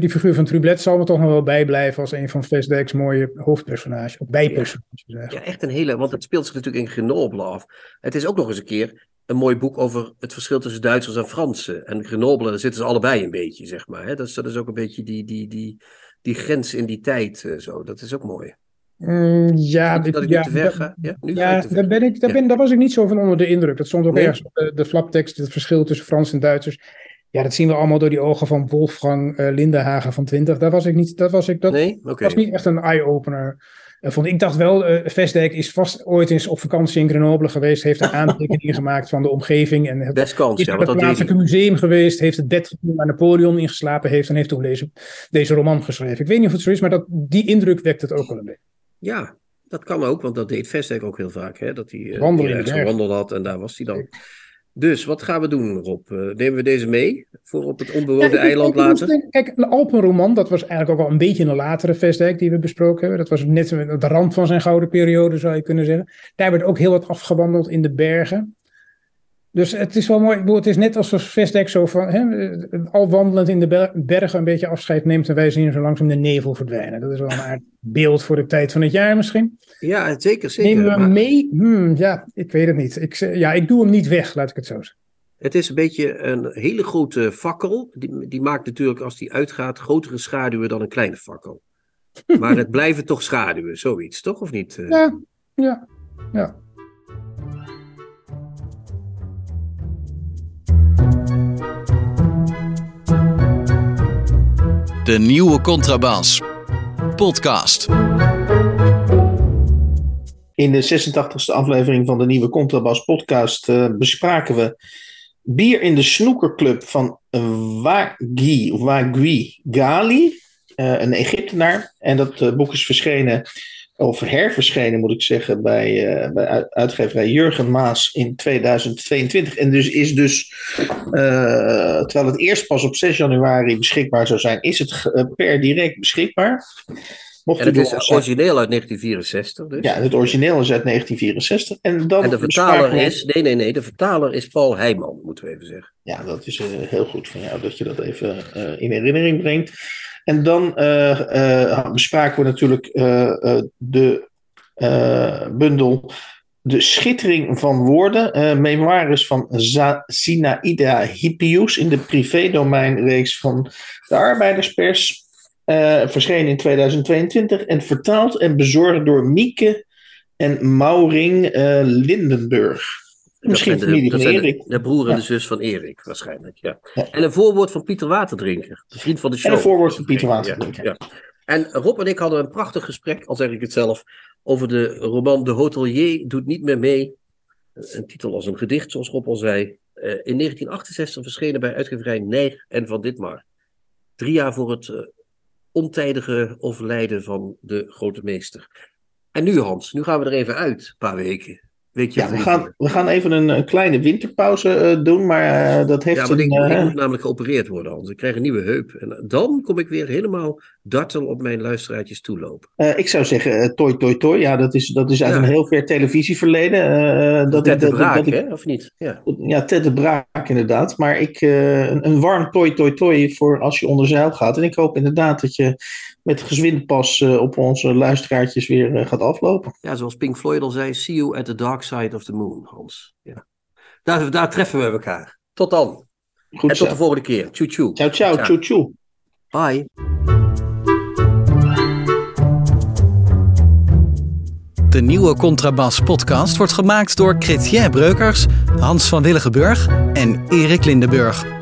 Die figuur van Trublet zal me toch nog wel bijblijven als een van Vestdijk's mooie hoofdpersonages, of bijpersonages. Ja. ja, echt een hele, want het speelt zich natuurlijk in Grenoble af. Het is ook nog eens een keer een mooi boek over het verschil tussen Duitsers en Fransen. En Grenoble, daar zitten ze allebei een beetje, zeg maar. Hè? Dat, is, dat is ook een beetje die, die, die, die grens in die tijd, uh, zo. Dat is ook mooi. Mm, ja, dat, ik ja, te ver ga? Ja, nu ja ga daar, ben ik, daar, ben, daar was ik niet zo van onder de indruk. Dat stond ook nee. ergens op de, de flaptekst, het verschil tussen Frans en Duitsers. Ja, dat zien we allemaal door die ogen van Wolfgang uh, Lindenhagen van 20. Daar was ik niet, dat was ik, dat nee? okay. was niet echt een eye-opener. Uh, vond, ik dacht wel, uh, Vestdijk is vast ooit eens op vakantie in Grenoble geweest, heeft een aantekening gemaakt van de omgeving. En het, Best kans, is ja, naar het plaatselijke museum geweest, heeft het bed waar Napoleon ingeslapen heeft en heeft toen deze, deze roman geschreven. Ik weet niet of het zo is, maar dat, die indruk wekt het ook wel een beetje. Ja, dat kan ook, want dat deed Vestdijk ook heel vaak. Hè? Dat hij uh, gewandeld had en daar was hij dan. Dus wat gaan we doen, Rob? Uh, nemen we deze mee voor op het onbewoonde ja, eiland later? Kijk, een Alpenroman, dat was eigenlijk ook al een beetje een latere Vestdijk die we besproken hebben. Dat was net de rand van zijn gouden periode, zou je kunnen zeggen. Daar werd ook heel wat afgewandeld in de bergen. Dus het is wel mooi. Ik bedoel, het is net alsof Vestdijk zo van, hè, al wandelend in de bergen een beetje afscheid neemt en wij zien zo langzaam de nevel verdwijnen. Dat is wel een aardig beeld voor de tijd van het jaar misschien. Ja, zeker. zeker Nemen we hem maar... mee? Hmm, ja, ik weet het niet. Ik, ja, ik doe hem niet weg, laat ik het zo zeggen. Het is een beetje een hele grote fakkel. Die, die maakt natuurlijk, als die uitgaat, grotere schaduwen dan een kleine fakkel. Maar het blijven toch schaduwen, zoiets, toch? Of niet? Ja, ja, ja. De nieuwe Contrabas. Podcast. In de 86e aflevering van de nieuwe Contrabas podcast uh, bespraken we bier in de snoekerclub van Wagui, Wagui Gali, uh, een Egyptenaar. En dat uh, boek is verschenen, of herverschenen moet ik zeggen, bij, bij uitgeverij Jurgen Maas in 2022. En dus is dus, terwijl het eerst pas op 6 januari beschikbaar zou zijn, is het per direct beschikbaar. Mocht en het is origineel uit 1964. Dus. Ja, het origineel is uit 1964. En, dan en de vertaler is, nee, nee, nee, de vertaler is Paul Heijman, moeten we even zeggen. Ja, dat is uh, heel goed van jou dat je dat even uh, in herinnering brengt. En dan uh, bespraken we natuurlijk de bundel De Schittering van Woorden, memoires van Sinaida Hippius in de privédomeinreeks van de Arbeiderspers. Verscheen in 2022 en vertaald en bezorgd door Mieke en Mauring Lindenburg. Misschien de, broer en de zus van Erik, waarschijnlijk. Ja. En een voorwoord van Pieter Waterdrinker, de vriend van de show. En een voorwoord van Pieter Waterdrinker. Ja, En Rob en ik hadden een prachtig gesprek, al zeg ik het zelf, over de roman De Hotelier doet niet meer mee. Een titel als een gedicht, zoals Rob al zei. Uh, in 1968 verschenen bij uitgeverij Nijg en Van Ditmar. Drie jaar voor het ontijdige overlijden van de grote meester. En nu Hans, nu gaan we er even uit, een paar weken. Ja, we gaan, we gaan even een, een kleine winterpauze uh, doen, maar uh, dat heeft ja, een... Ik, ik, moet namelijk geopereerd worden, Hans. Ik krijg een nieuwe heup. En dan kom ik weer helemaal dartel op mijn luisteraartjes toelopen. ik zou zeggen, toi, toi, toi. Ja, dat is, dat is uit ja. een heel ver televisieverleden. dat Ted de dat, Braak, dat ik, hè? Of niet? Ja, ja Ted de Braak inderdaad. Maar ik, een, een warm toi, toi, toi voor als je onder zeil gaat. En ik hoop inderdaad dat je met gezwind pas uh, op onze luisteraartjes weer uh, gaat aflopen. Ja, zoals Pink Floyd al zei, see you at the dark side of the moon, Hans. Ja. Daar, daar treffen we elkaar. Tot dan. Goed en zo. tot de volgende keer. Tjoe tjoe. Ciao ciao, tjoe tjoe. Bye. De nieuwe Contrabas podcast wordt gemaakt door Chrétien Breukers, Hans van Willigenburg en Erik Lindenburg.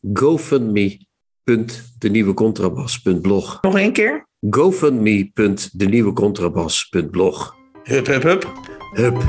gofundme.denieuwecontrabas.blog. Nog één keer? gofundme.denieuwecontrabas.blog. Hup, hup, hup. Hup.